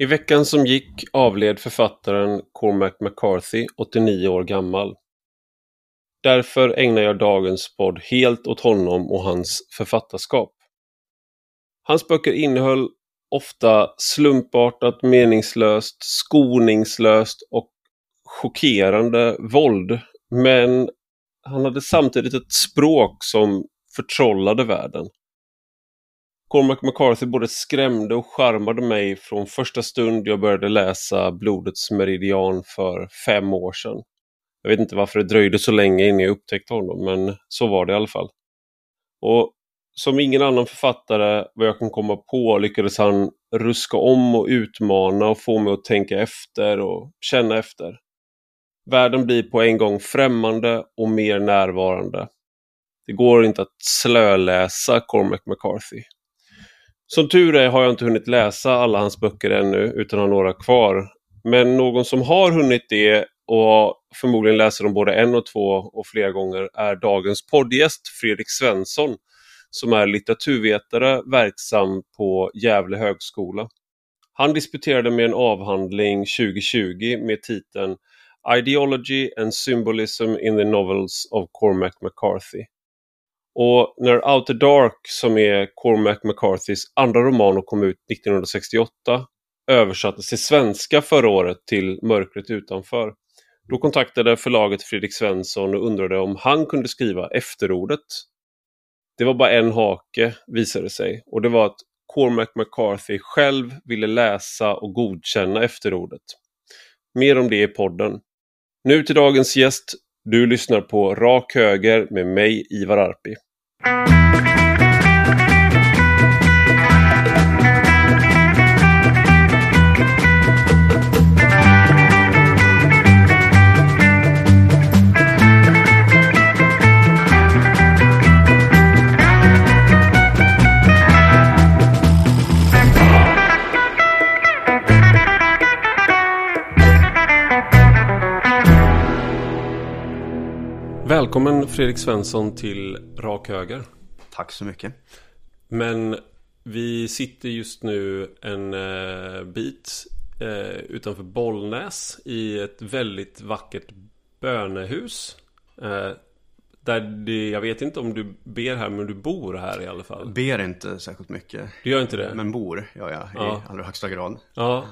I veckan som gick avled författaren Cormac McCarthy, 89 år gammal. Därför ägnar jag dagens podd helt åt honom och hans författarskap. Hans böcker innehöll ofta slumpartat, meningslöst, skoningslöst och chockerande våld. Men han hade samtidigt ett språk som förtrollade världen. Cormac McCarthy både skrämde och charmade mig från första stund jag började läsa Blodets meridian för fem år sedan. Jag vet inte varför det dröjde så länge innan jag upptäckte honom, men så var det i alla fall. Och som ingen annan författare, vad jag kan komma på, lyckades han ruska om och utmana och få mig att tänka efter och känna efter. Världen blir på en gång främmande och mer närvarande. Det går inte att slöläsa Cormac McCarthy. Som tur är har jag inte hunnit läsa alla hans böcker ännu, utan har några kvar. Men någon som har hunnit det och förmodligen läser dem både en och två och flera gånger är dagens poddgäst Fredrik Svensson som är litteraturvetare verksam på Gävle högskola. Han disputerade med en avhandling 2020 med titeln Ideology and Symbolism in the Novels of Cormac McCarthy. Och när Outer Dark, som är Cormac McCarthys andra roman och kom ut 1968, översattes till svenska förra året till Mörkret utanför. Då kontaktade förlaget Fredrik Svensson och undrade om han kunde skriva efterordet. Det var bara en hake, visade sig, och det var att Cormac McCarthy själv ville läsa och godkänna efterordet. Mer om det i podden. Nu till dagens gäst. Du lyssnar på Rak Höger med mig, Ivar Arpi. Välkommen Fredrik Svensson till Rak Höger. Tack så mycket. Men vi sitter just nu en eh, bit eh, utanför Bollnäs i ett väldigt vackert bönehus. Eh, där det, jag vet inte om du ber här, men du bor här i alla fall. Ber inte särskilt mycket. Du gör inte det? Men bor jag ja. i allra högsta grad. Ja.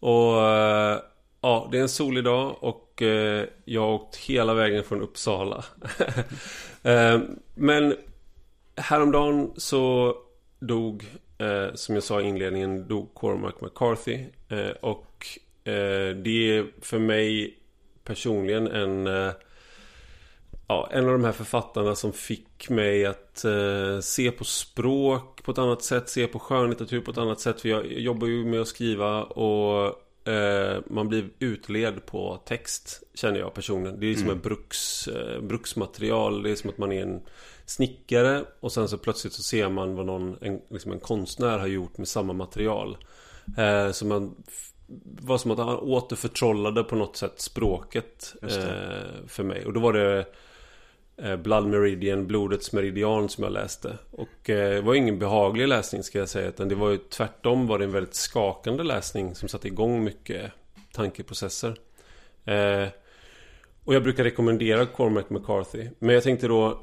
Och ja, det är en solig dag och eh, jag har åkt hela vägen från Uppsala. eh, men häromdagen så dog, eh, som jag sa i inledningen, dog Cormac McCarthy. Eh, och eh, det är för mig personligen en eh, ja, en av de här författarna som fick mig att se på språk på ett annat sätt, se på skönlitteratur på ett annat sätt. För jag jobbar ju med att skriva och eh, man blir utled på text, känner jag personligen. Det är som mm. en bruks, eh, bruksmaterial. Det är som att man är en snickare och sen så plötsligt så ser man vad någon, en, liksom en konstnär har gjort med samma material. Eh, så man var som att han återförtrollade på något sätt språket eh, för mig. Och då var det Eh, Blood Meridian, Blodets Meridian som jag läste. Och eh, det var ingen behaglig läsning ska jag säga. Utan det var ju tvärtom var det en väldigt skakande läsning som satte igång mycket tankeprocesser. Eh, och jag brukar rekommendera Cormac McCarthy. Men jag tänkte då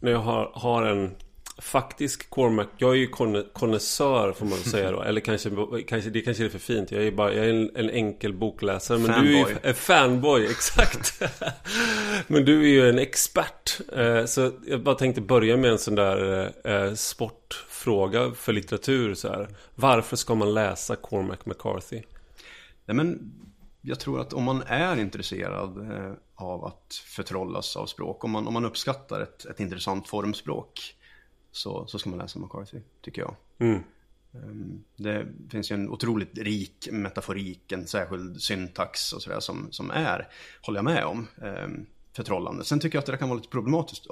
när jag har, har en faktisk Cormac Jag är ju konnässör får man säga då Eller kanske, kanske det kanske är för fint Jag är bara jag är en, en enkel bokläsare Men fanboy. du är ju en fanboy, exakt Men du är ju en expert eh, Så jag bara tänkte börja med en sån där eh, sportfråga för litteratur så här. Varför ska man läsa Cormac McCarthy? Nej men jag tror att om man är intresserad eh, av att förtrollas av språk, om man, om man uppskattar ett, ett intressant formspråk, så, så ska man läsa McCarthy, tycker jag. Mm. Ehm, det finns ju en otroligt rik metaforik, en särskild syntax och sådär som, som är, håller jag med om, ehm, förtrollande. Sen tycker jag att det kan vara lite problematiskt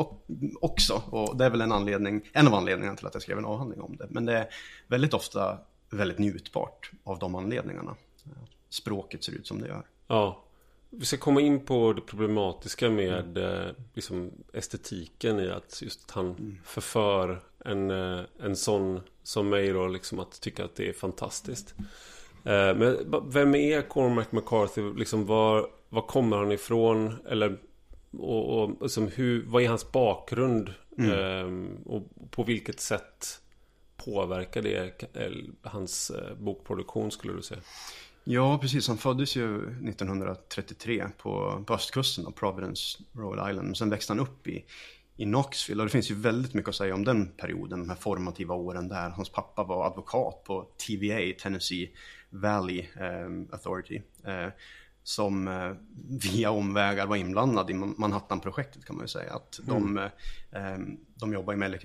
också, och det är väl en anledning, en av anledningarna till att jag skrev en avhandling om det. Men det är väldigt ofta väldigt njutbart av de anledningarna språket ser ut som det gör. Ja. Vi ska komma in på det problematiska med mm. liksom, estetiken i att just han mm. förför en, eh, en sån som mig då liksom att tycka att det är fantastiskt. Eh, men vem är Cormac McCarthy? Liksom var, var kommer han ifrån? Eller och, och liksom hur, vad är hans bakgrund? Mm. Och på vilket sätt påverkar det hans bokproduktion skulle du säga? Ja, precis. Han föddes ju 1933 på, på östkusten av Providence, Rhode Island. Sen växte han upp i, i Knoxville och det finns ju väldigt mycket att säga om den perioden, de här formativa åren där. Hans pappa var advokat på TVA, Tennessee Valley um, Authority. Uh, som uh, via omvägar var inblandad i Manhattan-projektet kan man ju säga. Att mm. de, um, de jobbar med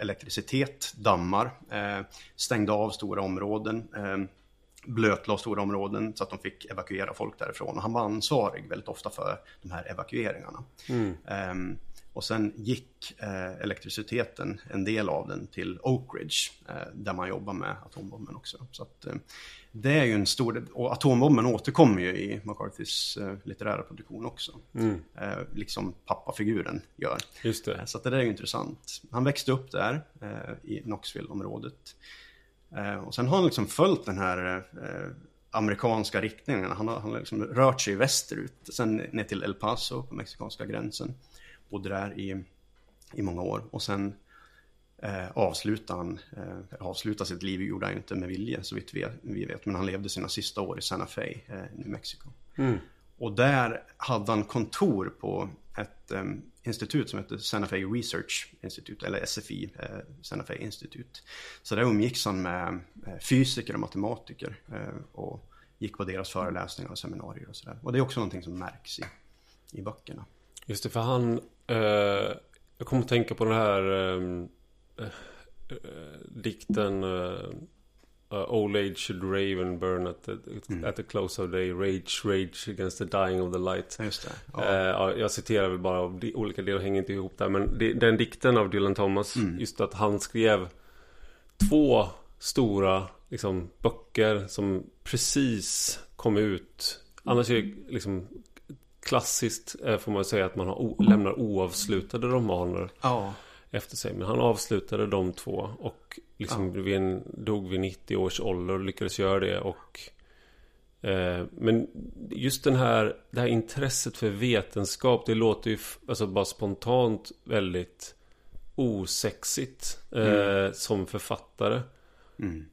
elektricitet, dammar, uh, stängde av stora områden. Um, blötlade stora områden så att de fick evakuera folk därifrån. Och han var ansvarig väldigt ofta för de här evakueringarna. Mm. Um, och sen gick eh, elektriciteten, en del av den, till Oak Ridge eh, där man jobbar med atombomben också. Så att, eh, det är ju en stor, och atombomben återkommer ju i McCarthys eh, litterära produktion också. Mm. Eh, liksom pappafiguren gör. Just det. Eh, så det där är ju intressant. Han växte upp där i Knoxville-området. Och sen har han liksom följt den här amerikanska riktningen. Han har, han har liksom rört sig västerut, sen ner till El Paso på mexikanska gränsen bodde där i, i många år och sen eh, avslutade han, eh, avslutade sitt liv, gjorde han inte med vilje så vitt vi, vi vet, men han levde sina sista år i Santa Fe, eh, New Mexico. Mm. Och där hade han kontor på ett eh, institut som heter Santa Fe Research Institute, eller SFI, eh, Santa Fe Institute. Så där umgicks han med eh, fysiker och matematiker eh, och gick på deras föreläsningar och seminarier och sådär. Och det är också någonting som märks i, i böckerna. Just det, för han... Eh, jag kommer att tänka på den här eh, eh, dikten eh, uh, Old age should rave and burn at the, mm. at the close of day Rage, rage against the dying of the light Just det ja. Jag citerar väl bara av olika delar, hänger inte ihop där Men det, den dikten av Dylan Thomas mm. Just att han skrev Två stora liksom, böcker som precis kom ut Annars är det liksom klassiskt eh, får man säga att man har, lämnar oavslutade romaner ja. Efter sig. Men han avslutade de två och liksom ja. vid en, dog vid 90 års ålder och lyckades göra det. Och, eh, men just den här, det här intresset för vetenskap, det låter ju alltså bara spontant väldigt osexigt eh, mm. som författare. Mm.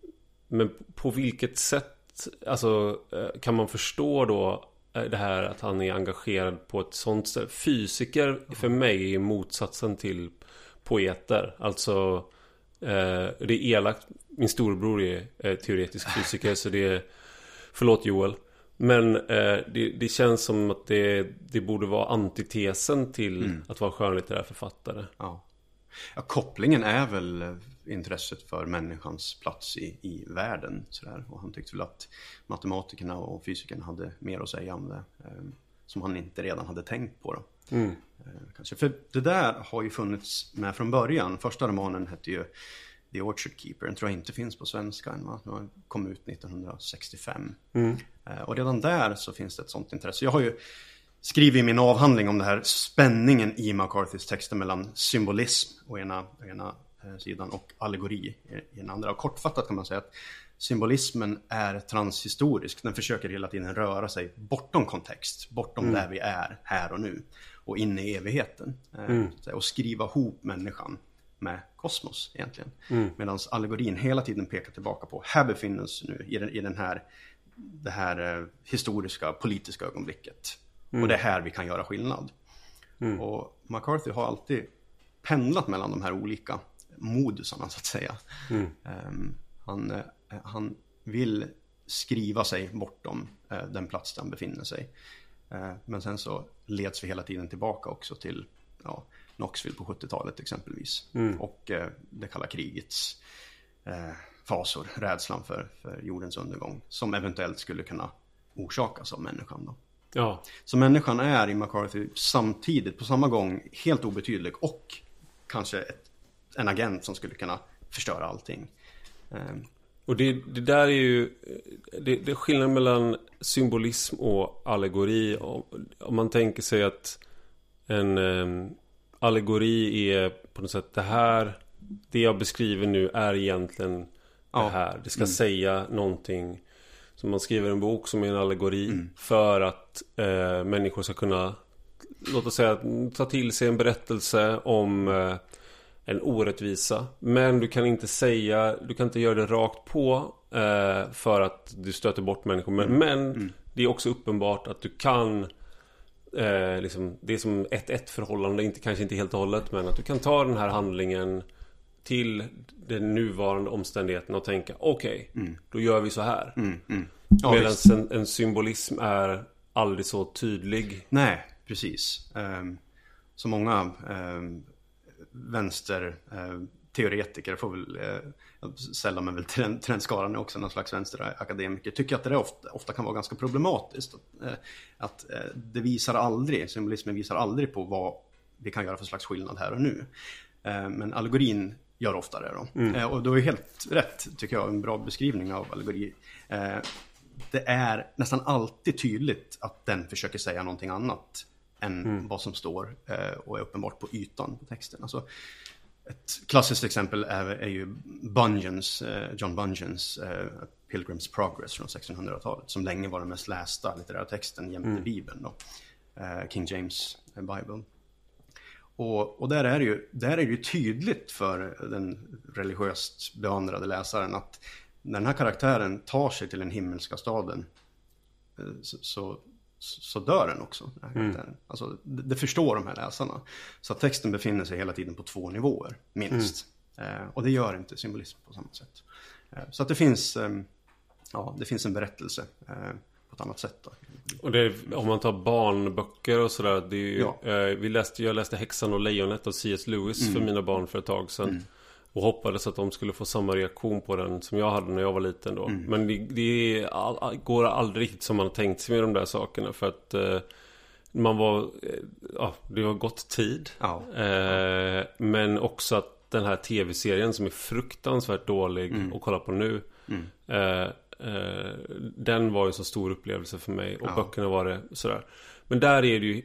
Men på vilket sätt alltså, eh, kan man förstå då Eh, det här att han är engagerad på ett sånt sätt. Fysiker för mig är motsatsen till poeter. Alltså eh, det är elakt. Min storebror är teoretisk fysiker så det är Förlåt Joel. Men eh, det, det, känns som att det, det borde vara antitesen till mm. att vara skönlitterär författare. Ja. ja, kopplingen är väl intresset för människans plats i, i världen. Sådär. Och han tyckte väl att matematikerna och fysikerna hade mer att säga om det. Eh, som han inte redan hade tänkt på. Då. Mm. Eh, kanske. För det där har ju funnits med från början. Första romanen hette ju The Orchard Keeper. Den tror jag inte finns på svenska än. Va? Den kom ut 1965. Mm. Eh, och redan där så finns det ett sånt intresse. Jag har ju skrivit i min avhandling om det här spänningen i McCarthys texter mellan symbolism å ena, ena Eh, sidan och allegori i den andra. Och kortfattat kan man säga att symbolismen är transhistorisk. Den försöker hela tiden röra sig bortom kontext, bortom mm. där vi är här och nu och in i evigheten. Eh, mm. Och skriva ihop människan med kosmos egentligen. Mm. Medan allegorin hela tiden pekar tillbaka på, här befinner oss nu i den, i den här, det här eh, historiska, politiska ögonblicket. Mm. Och det är här vi kan göra skillnad. Mm. Och McCarthy har alltid pendlat mellan de här olika modusarna så att säga. Mm. Um, han, uh, han vill skriva sig bortom uh, den plats där han befinner sig. Uh, men sen så leds vi hela tiden tillbaka också till ja, Knoxville på 70-talet exempelvis. Mm. Och det kalla krigets fasor, rädslan för, för jordens undergång. Som eventuellt skulle kunna orsakas av människan. Då. Ja. Så människan är i McCarthy samtidigt på samma gång helt obetydlig och kanske ett en agent som skulle kunna förstöra allting. Och det, det där är ju det, det är skillnad mellan symbolism och allegori. Om man tänker sig att en um, allegori är på något sätt det här Det jag beskriver nu är egentligen ja. det här. Det ska mm. säga någonting Så man skriver en bok som är en allegori mm. för att eh, människor ska kunna Låt oss säga ta till sig en berättelse om eh, en orättvisa. Men du kan inte säga, du kan inte göra det rakt på eh, för att du stöter bort människor. Men, mm. men mm. det är också uppenbart att du kan eh, liksom, Det är som ett ett förhållande, inte, kanske inte helt och hållet men att du kan ta den här handlingen till den nuvarande omständigheten och tänka okej, okay, mm. då gör vi så här. Mm, mm. Ja, Medan en, en, symbolism är aldrig så tydlig. Nej, precis. Um, så många um, vänsterteoretiker får väl uh, sällar mig väl till den, till den skaran också, någon slags vänsterakademiker, tycker att det ofta, ofta kan vara ganska problematiskt. Att, uh, att det visar aldrig, symbolismen visar aldrig på vad vi kan göra för slags skillnad här och nu. Men allegorin gör ofta det. Då. Mm. Eh, och då är helt rätt, tycker jag, en bra beskrivning av allegori. Eh, det är nästan alltid tydligt att den försöker säga någonting annat än mm. vad som står eh, och är uppenbart på ytan på texten. Alltså, ett klassiskt exempel är, är ju Bungens, eh, John Bungens eh, Pilgrim's Progress från 1600-talet som länge var den mest lästa litterära texten jämte mm. Bibeln. Då. King James Bible. Och, och, där, är det ju, där är det ju tydligt för den religiöst bevandrade läsaren att när den här karaktären tar sig till den himmelska staden så, så, så dör den också. Mm. Alltså, det, det, förstår de här läsarna. Så att texten befinner sig hela tiden på två nivåer, minst. Mm. Eh, och det gör inte symbolism på samma sätt. Eh, så att det finns, eh, ja, det finns en berättelse eh, på ett annat sätt. Då. Och det, om man tar barnböcker och sådär. Det är ju, ja. eh, vi läste, jag läste Häxan och Lejonet av C.S. Lewis mm. för mina barn för ett tag sedan. Och hoppades att de skulle få samma reaktion på den som jag hade när jag var liten då. Mm. Men det, det all, går aldrig riktigt som man har tänkt sig med de där sakerna. För att eh, man var... Eh, ja, det har gått tid. Ja. Eh, men också att den här tv-serien som är fruktansvärt dålig mm. att kolla på nu. Mm. Eh, Eh, den var ju en så stor upplevelse för mig och ja. böckerna var det sådär. Men där är det ju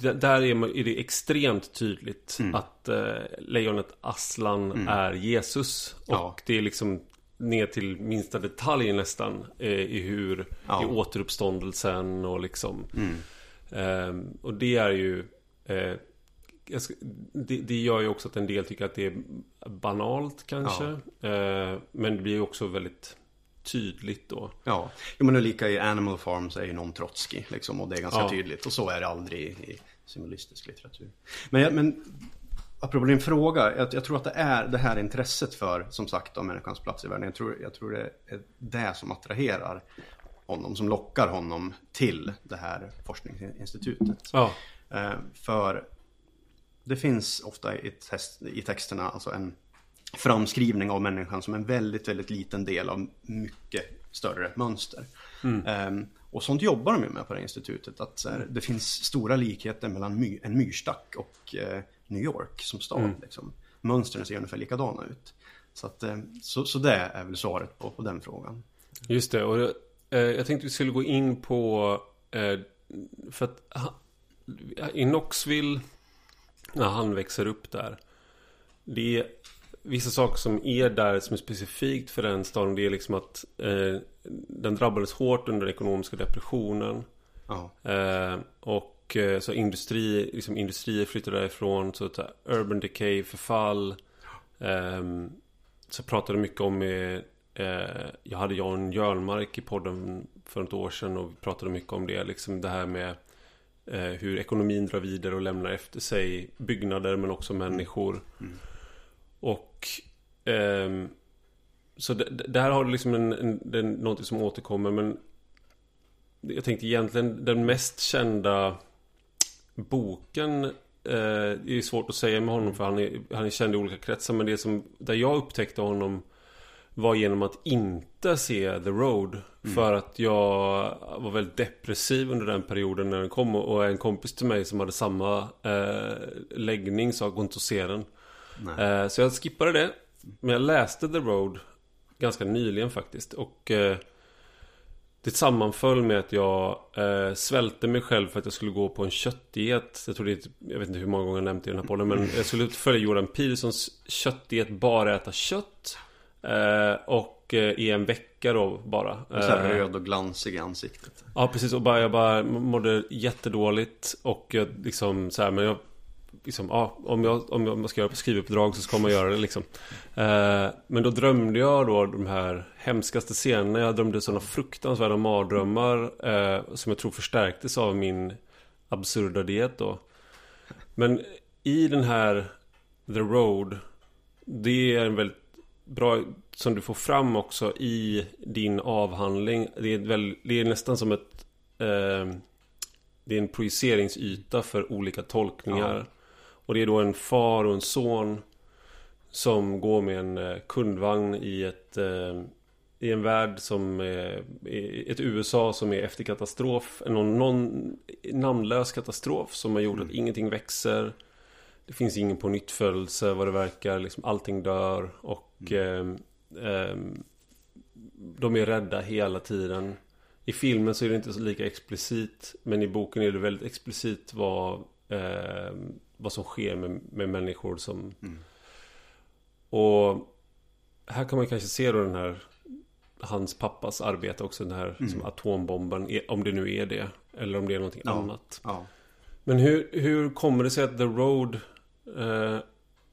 där är, det extremt tydligt mm. att eh, lejonet Aslan mm. är Jesus. Och ja. det är liksom ner till minsta detalj nästan eh, i hur ja. i återuppståndelsen och liksom. Mm. Eh, och det är ju eh, ska, det, det, gör ju också att en del tycker att det är banalt kanske. Ja. Eh, men det blir ju också väldigt tydligt då. Ja, jo, men lika i Animal Farm så är ju någon Trotsky liksom och det är ganska ja. tydligt och så är det aldrig i symbolistisk litteratur. Men, men apropå din fråga, jag, jag, tror att det är det här intresset för som sagt om människans plats i världen. Jag tror, jag tror det är det som attraherar honom, som lockar honom till det här forskningsinstitutet. Ja. Eh, för det finns ofta i, test, i texterna alltså en framskrivning av människan som en väldigt, väldigt liten del av mycket större mönster. Mm. Och sånt jobbar de ju med på det institutet. Att här, det finns stora likheter mellan my, en myrstack och uh, New York som stad. Mm. Liksom. Mönstren ser ungefär likadana ut. Så, att, uh, så, så det är väl svaret på, på den frågan. Just det, och uh, jag tänkte vi skulle gå in på för att i Knoxville när han växer upp där. Det vissa saker som är där som är specifikt för den staden. Det är liksom att eh, den drabbades hårt under den ekonomiska depressionen. Eh, och eh, så industri, liksom industrier flyttade därifrån. Så att urban decay, förfall. Eh, så pratade mycket om eh, Jag hade Jan Jörnmark i podden för ett år sedan. Och vi pratade mycket om det. Liksom det här med eh, hur ekonomin drar vidare och lämnar efter sig byggnader men också människor. Mm. Och eh, Så där har du liksom en, en, en, någonting som återkommer men Jag tänkte egentligen den mest kända boken eh, Det är svårt att säga med honom för han är, han är känd i olika kretsar men det som Där jag upptäckte honom var genom att inte se The Road. Mm. För att jag var väldigt depressiv under den perioden när den kom. Och en kompis till mig som hade samma eh, läggning sa gå inte och se den. Eh, så jag skippade det. Men jag läste The Road ganska nyligen faktiskt. Och eh, det sammanföll med att jag eh, svälte mig själv för att jag skulle gå på en köttdiet. Jag tror det är, jag vet inte hur många gånger jag nämnt det i den här podden. Men jag skulle följa Jordan Petersons köttdiet, bara äta kött. och och eh, i en vecka då bara. Så här röd och glansig i ansiktet. Ja precis och bara, jag bara mådde jättedåligt och jag liksom så här, men jag liksom, ah, om jag, om jag ska göra skrivuppdrag så ska man göra det liksom. Eh, men då drömde jag då de här hemskaste scenerna. Jag drömde sådana fruktansvärda mardrömmar eh, som jag tror förstärktes av min absurda diet då. Men i den här The Road Det är en väldigt bra Som du får fram också i din avhandling Det är, väl, det är nästan som ett eh, Det är en projiceringsyta för olika tolkningar ja. Och det är då en far och en son Som går med en eh, kundvagn i ett eh, i en värld som är, ett USA som är efter katastrof. Någon, någon namnlös katastrof som har gjort mm. att ingenting växer. Det finns ingen på nyttfödelse vad det verkar. Liksom allting dör. Och mm. eh, eh, de är rädda hela tiden. I filmen så är det inte så lika explicit. Men i boken är det väldigt explicit vad, eh, vad som sker med, med människor som... Mm. Och här kan man kanske se då den här hans pappas arbete också. Den här mm. som atombomben. Om det nu är det. Eller om det är någonting ja. annat. Ja. Men hur, hur kommer det sig att The Road eh,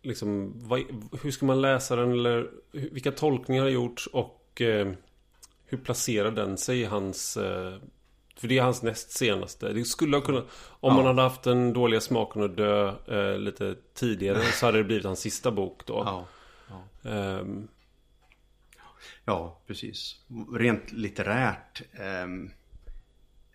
liksom, vad, hur ska man läsa den? Eller vilka tolkningar har gjorts? Och eh, hur placerar den sig i hans... Eh, för det är hans näst senaste. Det skulle ha kunnat... Om ja. man hade haft den dåliga smaken att dö eh, lite tidigare så hade det blivit hans sista bok då. Ja. Ja. Um, Ja, precis. Rent litterärt eh,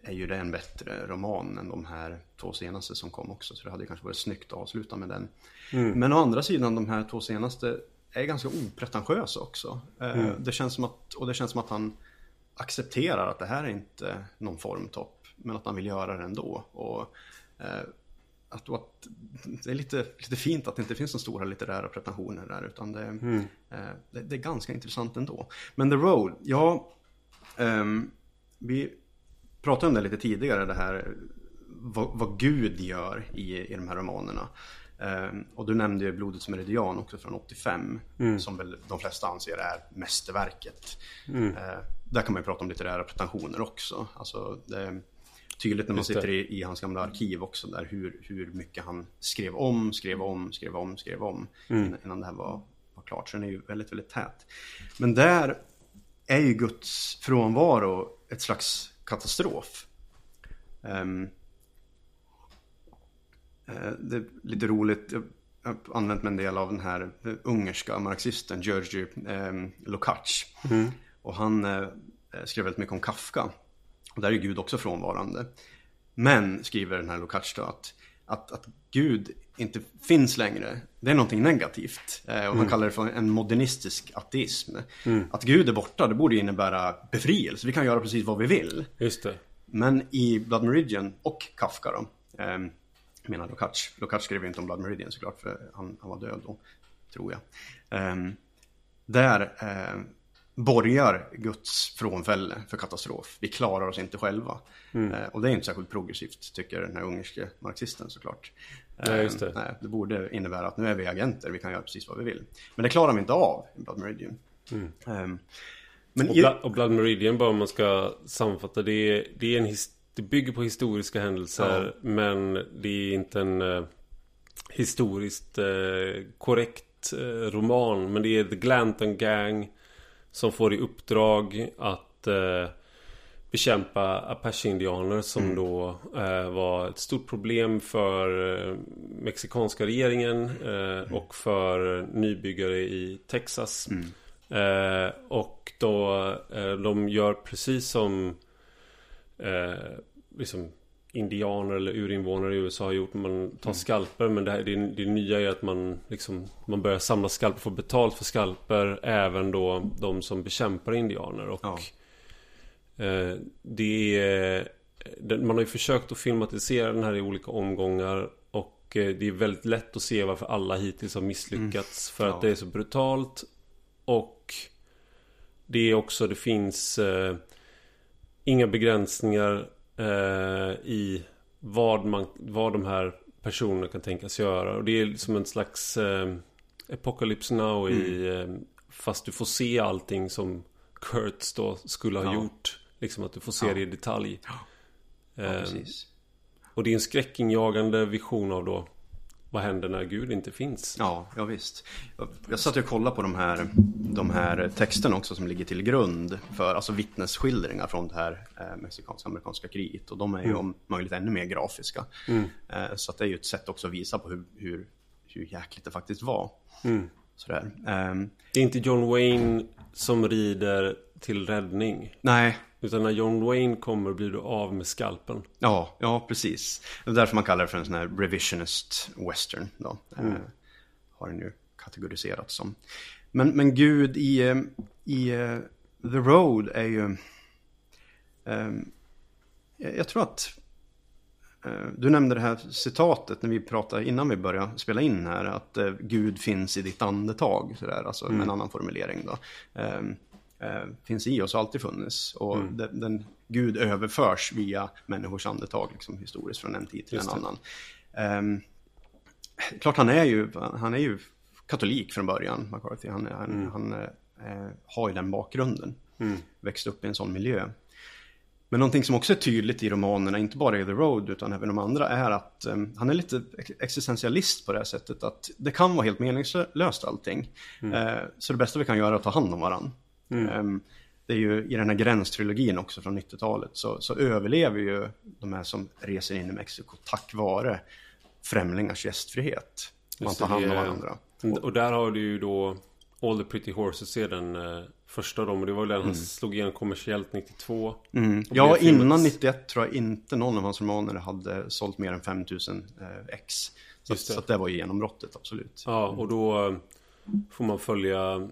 är ju det en bättre roman än de här två senaste som kom också. Så det hade kanske varit snyggt att avsluta med den. Mm. Men å andra sidan, de här två senaste är ganska opretentiösa också. Eh, mm. det känns som att, och det känns som att han accepterar att det här är inte någon formtopp. Men att han vill göra det ändå. Och, eh, att, att det är lite, lite fint att det inte finns så stora litterära pretensioner där utan det, mm. eh, det, det, är ganska intressant ändå. Men The Road, ja, um, vi pratade om det lite tidigare det här vad, vad Gud gör i, i de här romanerna. Um, och du nämnde ju Blodets meridian också från 85 mm. som väl de flesta anser är mästerverket. Mm. Där kan man ju prata om litterära pretensioner också. Alltså det, tydligt när man sitter i, i, hans gamla arkiv också där hur, hur mycket han skrev om, skrev om, skrev om, skrev om mm. innan, det här var, var klart. Så den är ju väldigt, väldigt tät. Men där är ju Guds frånvaro ett slags katastrof. Um, det är lite roligt, jag har använt mig en del av den här ungerska marxisten Georgi eh, Lukács. Mm. Och han eh, skrev väldigt mycket om Kafka. Och där är Gud också frånvarande. Men, skriver den här Lukács att, att, att Gud inte finns längre, det är någonting negativt. Eh, och han mm. kallar det för en modernistisk ateism. Mm. Att Gud är borta, det borde innebära befrielse. Vi kan göra precis vad vi vill. Just det. Men i Blood Meridian och Kafka då, eh, menar Lukács. Lukács skrev inte om Blood Meridian såklart, för han, han var död då, tror jag. Eh, där borgar Guds frånfälle för katastrof. Vi klarar oss inte själva. Mm. Eh, och det är inte särskilt progressivt tycker den här ungerske marxisten såklart. Nej, just det. Eh, nej, det borde innebära att nu är vi agenter, vi kan göra precis vad vi vill. Men det klarar vi inte av i Blood Meridian. Mm. Um, men och, i... Blood, och, Blood Meridian bara om man ska sammanfatta det är, det är en det bygger på historiska händelser ja. men det är inte en uh, historiskt uh, korrekt uh, roman. Men det är The Glanton Gang som får i uppdrag att eh, bekämpa apache-indianer som mm. då eh, var ett stort problem för eh, mexikanska regeringen eh, mm. och för nybyggare i Texas. Mm. Eh, och då eh, de gör precis som liksom indianer eller urinvånare i USA har gjort. Man tar mm. skalper men det, här, det, det nya är att man liksom Man börjar samla skalper och få betalt för skalper Även då de som bekämpar indianer och ja. eh, Det är Man har ju försökt att filmatisera den här i olika omgångar Och eh, det är väldigt lätt att se varför alla hittills har misslyckats mm. För ja. att det är så brutalt Och Det är också, det finns eh, Inga begränsningar eh, i vad, man, vad de här personerna kan tänkas göra. Och det är som en slags eh, Apocalypse Now i, mm. eh, fast du får se allting som Kurtz då skulle ha Ja. gjort. Liksom att du får se Ja. det i detalj. Ja, precis. och det är en skräckinjagande vision av då vad händer när Gud inte finns. Ja, ja visst. Jag- Jag satt och kollade på de här, de här texterna också som ligger till grund för alltså vittnesskildringar från det här eh, mexikansk-amerikanska kriget. Och de är ju om möjligt ännu mer grafiska. Eh, så det är ju ett sätt också att visa på hur, hur, hur jäkligt det faktiskt var. Sådär. Ehm, Det är inte John Wayne som rider till räddning. nej, Utan när John Wayne kommer blir du av med skalpen. Ja, ja precis. Det är därför man kallar det för en sån här revisionist western. Då. Eh, har den ju kategoriserats som. Men, men Gud i, eh, i eh, The Road är ju... ehm, jag tror att... eh, du nämnde det här citatet när vi pratade innan vi började spela in här. Att eh, Gud finns i ditt andetag. Sådär, alltså med en annan formulering då. Eh, finns i oss och alltid funnits. Och den, den, Gud överförs via människors andetag liksom, historiskt från en tid till Just en annan. Ehm, klart han är ju, han är ju katolik från början, McCarthy. Han, han, han eh, har ju den bakgrunden. Växte upp i en sån miljö. Men någonting som också är tydligt i romanerna, inte bara i The Road utan även de andra, är att eh, han är lite ex- existentialist på det här sättet att det kan vara helt meningslöst allting. Eh, så det bästa vi kan göra är att ta hand om varandra. Eh, det är ju i den här gränstrilogin också från 90-talet så, så överlever ju de här som reser in i Mexiko tack vare främlingars gästfrihet. Man tar hand om varandra. Och där har du ju då All the Pretty Horses är den eh, första dem. Och det var den han slog igenom kommersiellt 92. Mm. Ja, innan 91 tror jag inte någon av hans romaner hade sålt mer än 5000 eh, ex. Så, det. så att det var ju genombrottet, absolut. Ja, och då eh, får man följa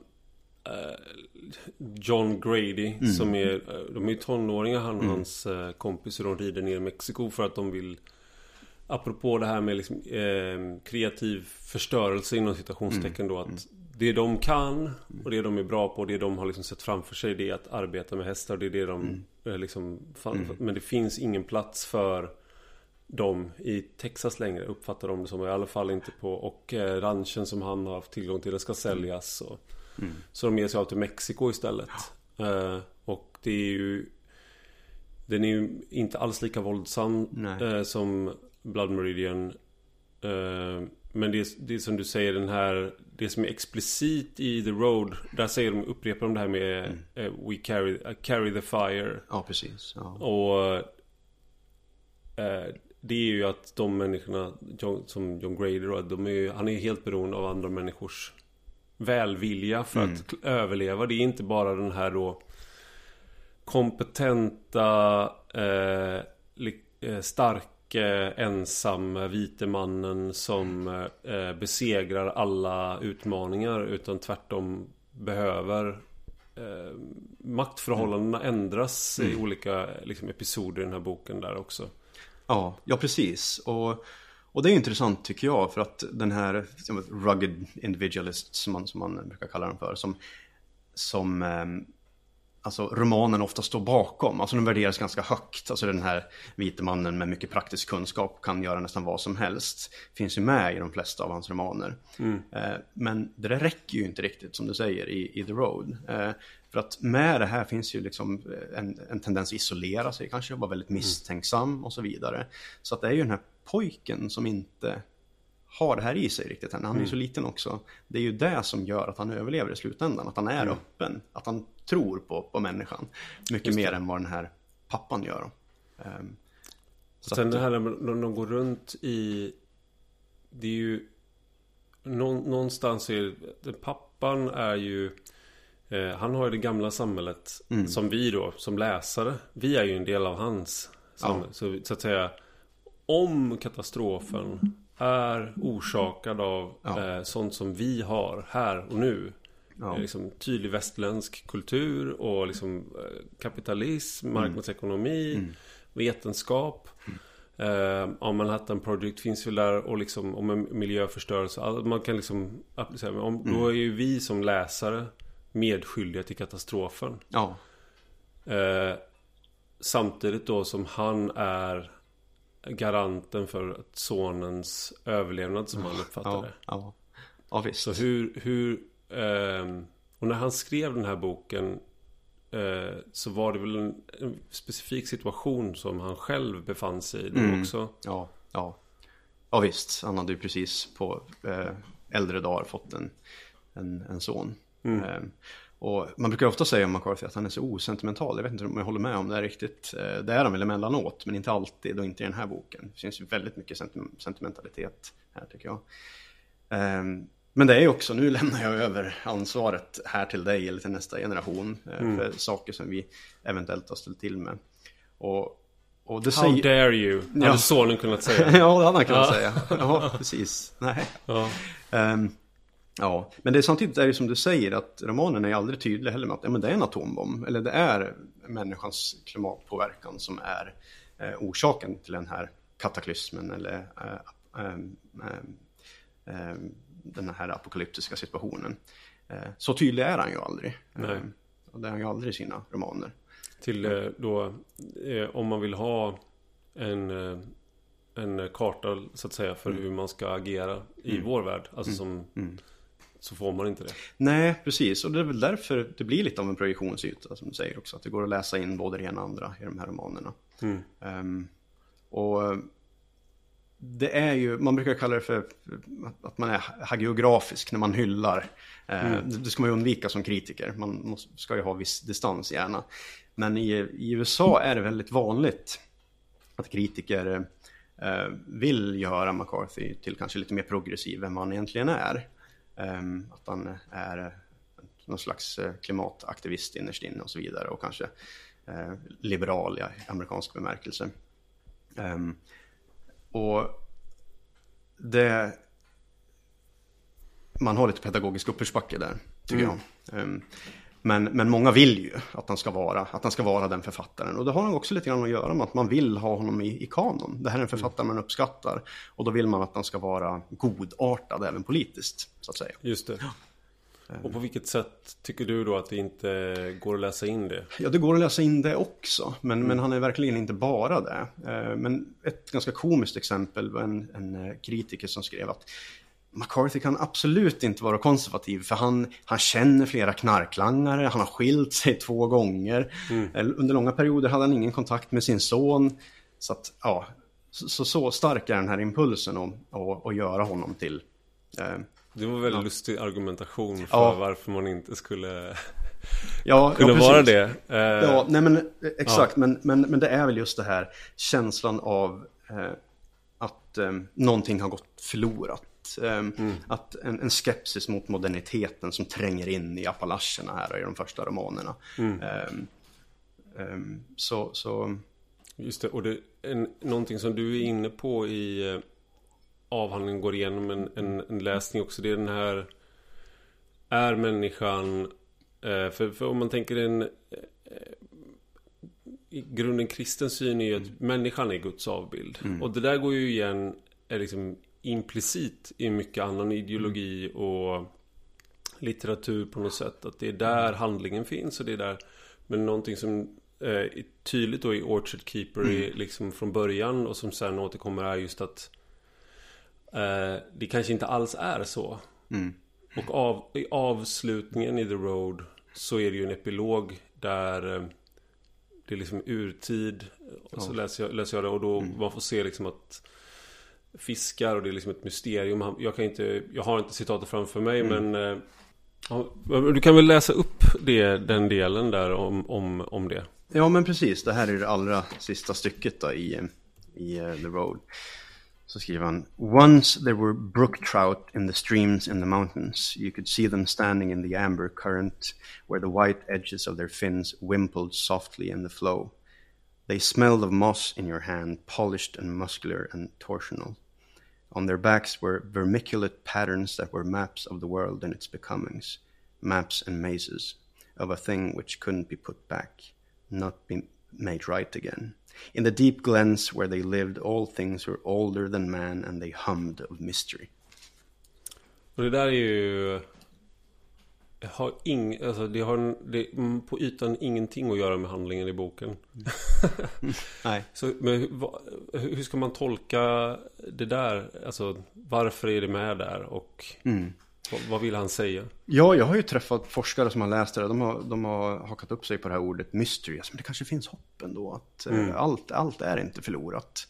John Grady som är, eh, de är tonåringar han och hans eh, kompis och de rider ner i Mexiko för att de vill Apropå det här med liksom, eh, kreativ förstörelse inom citationstecken då att det de kan och det de är bra på, det de har liksom sett framför sig det är att arbeta med hästar. Det är det de eh, liksom, fan, Men det finns ingen plats för dem i Texas längre uppfattar de det som. I alla fall inte på och eh, ranchen som han har haft tillgång till. Det ska säljas. Och, Så de ger sig av till Mexiko istället. Eh, och det är ju Den är ju inte alls lika våldsam eh, som Blood Meridian. Eh, men det, det är som du säger den här Det som är explicit i The Road Där säger de, upprepar de det här med eh, We carry, uh, carry the fire Ja, precis. Ja. och eh, Det är ju att de människorna John, Som John Grader då, de är ju, Han är ju helt beroende av andra människors Välvilja för att k- överleva Det är inte bara den här då Kompetenta eh, eh, Starke Ensamma vite mannen Som eh, besegrar alla utmaningar Utan tvärtom behöver eh, maktförhållandena ändras i olika liksom, episoder i den här boken där också. Ja, ja precis. Och, och det är intressant tycker jag för att den här rugged individualist som man, som man brukar kalla den för som, som ehm, alltså romanen ofta står bakom. Alltså den värderas ganska högt. Alltså den här vite mannen med mycket praktisk kunskap kan göra nästan vad som helst. Finns ju med i de flesta av hans romaner. Eh, men det där räcker ju inte riktigt som du säger i, i The Road. Eh, för att med det här finns ju liksom en, en tendens att isolera sig kanske, vara väldigt misstänksam och så vidare. Så att det är ju den här pojken som inte har det här i sig riktigt än. Han är ju så liten också. Det är ju det som gör att han överlever i slutändan. Att han är öppen. Att han tror på, på människan. Mycket det. mer än vad den här pappan gör. Ehm, så Sen att- det här när de, går runt i... Det är ju... Nå, någonstans är... Pappan är ju... Eh, han har ju det gamla samhället Mm. som vi då, som läsare. Vi är ju en del av hans. Ja. Så, så att säga... Om katastrofen är orsakad av Ja. eh, sånt som vi har här och nu. Ja. Eh, Liksom tydlig västerländsk kultur och liksom eh, kapitalism, marknadsekonomi, Mm. vetenskap. Eh, ja, Manhattan Project finns väl där och liksom om en miljöförstörelse. All- Man kan liksom applicera. Om, Då är ju vi som läsare medskyldiga till katastrofen. Ja, Eh, samtidigt då som han är garanten för sonens överlevnad som han uppfattar ja, det. ja. ja visst. Så hur, hur ehm, och när han skrev den här boken eh, så var det väl en, en, specifik situation som han själv befann sig i då Mm. också. Ja, ja. Ja visst, han hade ju precis på eh, äldre dagar fått en, en, en son. Eh, och man brukar ofta säga om McCarthy att han är så osentimental. Jag vet inte om jag håller med om det är riktigt. Eh, det är han väl emellanåt, men inte alltid och inte i den här boken. Det finns ju väldigt mycket senti- sentimentalitet här tycker jag. Eh, men det är ju också, nu lämnar jag över ansvaret här till dig eller till nästa generation eh, för saker som vi eventuellt har ställt till med. Och, och det How säger... dare you, hade Ja. sonen kunnat säga. ja, det hade han kunnat Ja. säga. Ja, precis. Nej. Ja. Ehm, ja, men det är samtidigt är det som du säger att romanen är aldrig tydlig heller med att ja, men det är en atombomb. Eller det är människans klimatpåverkan som är eh, orsaken till den här kataklysmen eller eh, ehm, ehm, ehm, den här apokalyptiska situationen. Eh, så tydlig är han ju aldrig. Nej. Och det är han ju aldrig i sina romaner. Till eh, då, eh, om man vill ha en, eh, en karta så att säga för hur man ska agera i vår värld. Alltså som, så får man inte det. Nej, precis. Och det är väl därför det blir lite av en projektionsyta som du säger också. Att det går att läsa in både det ena och andra i de här romanerna. Mm. Ehm, och eh, det är ju, man brukar kalla det för att- man är hagiografisk när man hyllar. Eh, det- Det ska man ju undvika som kritiker. Man ska ju ha viss distans gärna. Men i, i USA är det väldigt vanligt att kritiker eh, vill göra McCarthy till kanske lite mer progressiv än vad han egentligen är. Ehm, att han är någon slags eh, klimataktivist innerst inne och så vidare och kanske eh, liberal i amerikansk bemärkelse. Ehm, och det... Man har lite pedagogisk uppförsbacke där, tycker jag. Men, men många vill ju att han, ska vara, att han ska vara den författaren. Och det har också lite grann att göra med att man vill ha honom i, i kanon. Det här är en författare man uppskattar. Och då vill man att han ska vara godartad även politiskt, så att säga. Just det. Och på vilket sätt tycker du då att det inte går att läsa in det? Ja, det går att läsa in det också, men, men han är verkligen inte bara det. Eh, Men ett ganska komiskt exempel var en, en eh, kritiker som skrev att McCarthy kan absolut inte vara konservativ för han, han känner flera knarklangare, han har skilt sig två gånger. Eh, Under långa perioder hade han ingen kontakt med sin son. Så att, ja, så, så, stark är den här impulsen att, göra honom till eh, Det var en väldigt lustig argumentation för Ja. varför man inte skulle ja, kunna ja, vara precis. det. Eh, Ja, nej men eh, exakt, men, men, men det är väl just det här känslan av eh, att eh, någonting har gått förlorat. Eh, Att en, en skepsis mot moderniteten som tränger in i Appalacherna här i de första romanerna. Eh, eh, så, så, Just det, och det, en, någonting som du är inne på i eh, avhandlingen går igenom en, en, en läsning också. Det är den här Är människan eh, för, för om man tänker en eh, I grunden kristen syn är ju att människan är Guds avbild. Och det där går ju igen är liksom implicit i mycket annan ideologi och litteratur på något sätt. Att det är där handlingen finns och det är där Men någonting som eh, är tydligt då i Orchard Keeper är liksom från början och som sen återkommer är just att eh, Det kanske inte alls är så. mm, Och av, i avslutningen i The Road så är det ju en epilog där eh, det är liksom urtid. Och så läser jag, läser jag det och då man får se liksom att fiskar och det är liksom ett mysterium. Jag kan inte, jag har inte citatet framför mig men eh, ja, du kan väl läsa upp det, den delen där om, om, om det. Ja, men precis. Det här är det allra sista stycket då i, i eh, The Road. Så skriver han. Once there were brook trout in the streams in the mountains. You could see them standing in the amber current where the white edges of their fins wimpled softly in the flow. They smelled of moss in your hand, polished and muscular and torsional. On their backs were vermiculate patterns that were maps of the world and its becomings, maps and mazes of a thing which couldn't be put back, not be made right again. In the deep glens where they lived, all things were older than man and they hummed of mystery. Och det där är ju har ing, alltså det har det, mm, på ytan ingenting att göra med handlingen i boken. Nej. Så, men hur- ska man tolka det där? Alltså varför är det med där? Och Mm. Vad, vad vill han säga? Ja, jag har ju träffat forskare som har läst det. De har, de har hakat upp sig på det här ordet mystery. Men det kanske finns hopp ändå. Att mm. allt, allt är inte förlorat.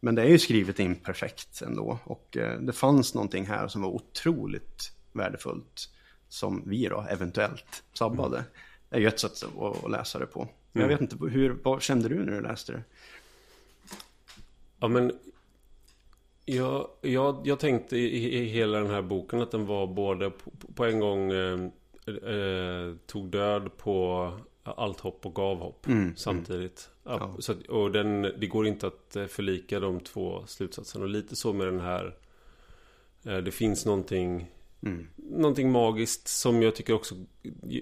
Men det är ju skrivet imperfekt ändå. Och eh, det fanns någonting här som var otroligt värdefullt. Som vi då eventuellt sabbade. Mm. Det är ju ett sätt att, läsa det på. Men jag mm. vet inte, hur, vad kände du när du läste det? Ja men jag, jag, jag tänkte i, i, hela den här boken att den var både på, på en gång eh, eh, tog död på allt hopp och gav hopp mm, mm. samtidigt. Mm. Ja. Så att, och den, det går inte att eh, förlika de två slutsatserna. Och lite så med den här. Eh, det finns någonting mm. Någonting magiskt som jag tycker också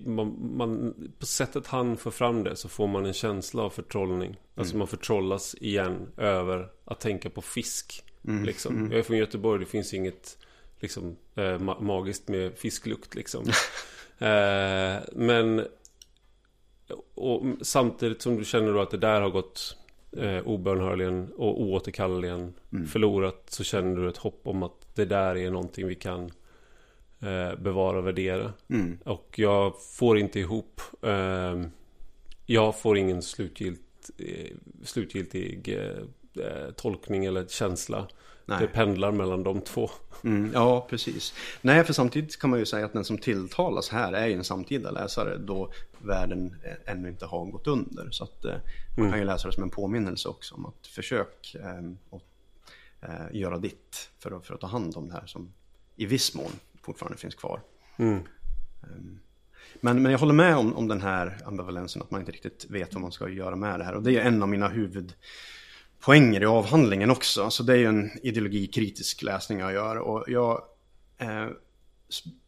man, man, På sättet han får fram det så får man en känsla av förtrollning. Alltså mm. man förtrollas igen över att tänka på fisk. Mm. Liksom. Mm. Jag är från Göteborg, det finns inget liksom, eh, magiskt med fisklukt liksom. eh, men och samtidigt som du känner då att det där har gått eh, obönhörligen och oåterkalleligen mm. förlorat så känner du ett hopp om att det där är någonting vi kan eh, bevara och värdera. Mm. Och jag får inte ihop eh, jag får ingen slutgilt, eh, slutgiltig eh, eh, tolkning eller känsla. Nej. Det pendlar mellan de två. Mm, ja, precis. Nej, för samtidigt kan man ju säga att den som tilltalas här är ju en samtida läsare då världen ännu inte har gått under. Så att eh, man kan ju läsa det som en påminnelse också om att försök eh, att eh, göra ditt för att, för att ta hand om det här som i viss mån fortfarande finns kvar. Mm. Um, men, men jag håller med om, om den här ambivalensen, att man inte riktigt vet vad man ska göra med det här. Och det är en av mina huvud poänger i avhandlingen också. Så det är ju en ideologikritisk läsning jag gör. Och jag eh,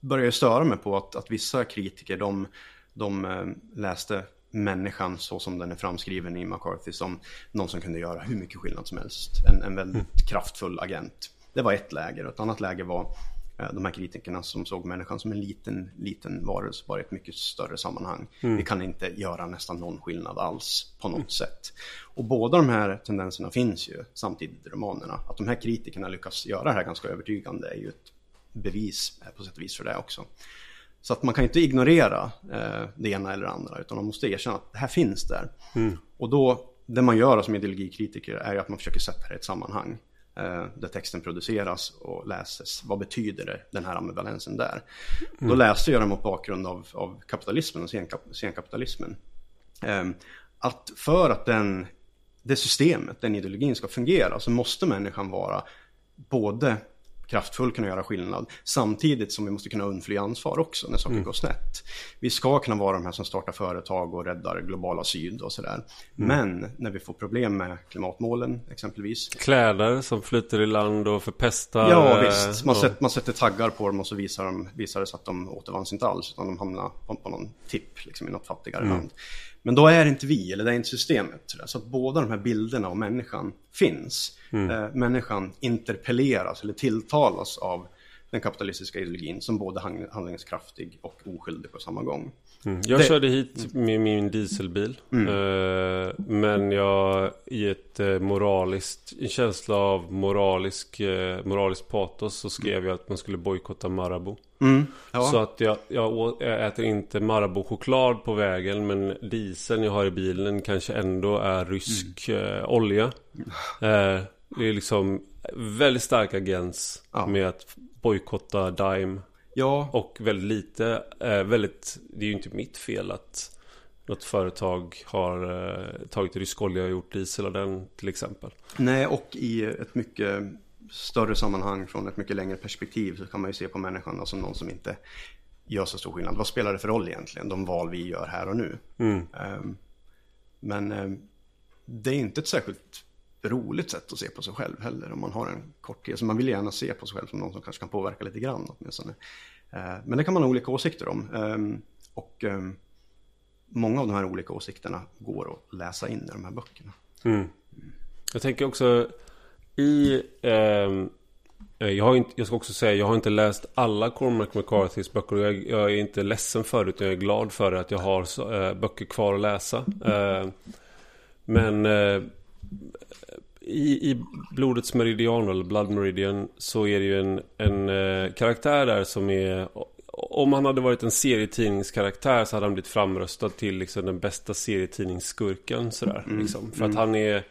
börjar störa mig på att, att vissa kritiker de, de eh, läste människan så som den är framskriven i McCarthy som någon som kunde göra hur mycket skillnad som helst. En, en väldigt mm. kraftfull agent. Det var ett läger. Ett annat läger var de här kritikerna som såg människan som en liten, liten varelse bara i ett mycket större sammanhang. Mm. Vi kan inte göra nästan någon skillnad alls på något mm. sätt. Och båda de här tendenserna finns ju samtidigt i romanerna. Att de här kritikerna lyckas göra det här ganska övertygande är ju ett bevis eh, på sätt och vis för det också. Så att man kan inte ignorera eh, det ena eller det andra utan man måste erkänna att det här finns där. Mm. Och då, det man gör som ideologikritiker är ju att man försöker sätta det i ett sammanhang. Eh, där texten produceras och läses. Vad betyder det, den här ambivalensen där? Mm. Då läste jag den mot bakgrund av, av kapitalismen och senkap senkapitalismen. Eh, att för att den, det systemet, den ideologin ska fungera så måste människan vara både kraftfull kunna göra skillnad. Samtidigt som vi måste kunna undfly ansvar också när saker mm. går snett. Vi ska kunna vara de här som startar företag och räddar globala syd och sådär. Mm. Men när vi får problem med klimatmålen exempelvis. Kläder som flyter i land och förpestar. Ja visst, man, och... sätter, man sätter taggar på dem och så visar, de, visar det så att de återvanns inte alls. Utan de hamnar på, på någon tipp liksom, i något fattigare mm. land. Men då är det inte vi, eller det är inte systemet. Så att båda de här bilderna av människan finns. Mm. Eh, människan interpelleras eller tilltalas av den kapitalistiska ideologin som både handlingskraftig och oskyldig på samma gång. Mm. Jag det... körde hit med min dieselbil. Mm. Eh, men jag i ett eh, moraliskt, en känsla av moralisk, eh, moralisk patos så skrev mm. jag att man skulle bojkotta Marabou. Mm. Ja. Så att jag, jag, äter inte Marabou-choklad på vägen men dieseln jag har i bilen kanske ändå är rysk mm. eh, olja. Eh, det är liksom väldigt stark agens ja. med att bojkotta Dime. Ja. Och väldigt lite, eh, väldigt, det är ju inte mitt fel att något företag har eh, tagit rysk olja och gjort diesel av den till exempel. Nej, och i ett mycket större sammanhang från ett mycket längre perspektiv så kan man ju se på människan som någon som inte gör så stor skillnad. Vad spelar det för roll egentligen, de val vi gör här och nu? Mm. Um, men um, det är inte ett särskilt roligt sätt att se på sig själv heller om man har en kort tid. Så man vill gärna se på sig själv som någon som kanske kan påverka lite grann åtminstone. Eh, men det kan man ha olika åsikter om. Ehm, och ehm, många av de här olika åsikterna går att läsa in i de här böckerna. Mm. Jag tänker också i... Ehm, eh, jag, har inte, jag ska också säga, jag har inte läst alla Cormac McCarthys böcker. Jag, jag är inte ledsen för det, utan jag är glad för att jag har så, eh, böcker kvar att läsa. Eh, men eh, i, i Blodets Meridian eller Blood Meridian så är det ju en, en eh, karaktär där som är om han hade varit en serietidningskaraktär så hade han blivit framröstad till liksom den bästa serietidningsskurken sådär. Mm. Liksom. För att mm. han är...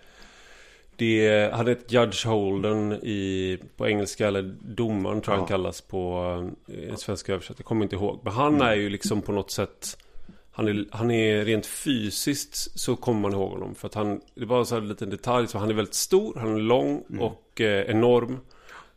Det, han heter Judge Holden i, på engelska, eller domaren tror jag han kallas på eh, svenska översättning. Jag kommer inte ihåg. Men han mm. är ju liksom på något sätt... Han är, han är rent fysiskt så kommer man ihåg honom. För att han, det var så en liten detalj. Så han är väldigt stor, han är lång mm. och eh, enorm.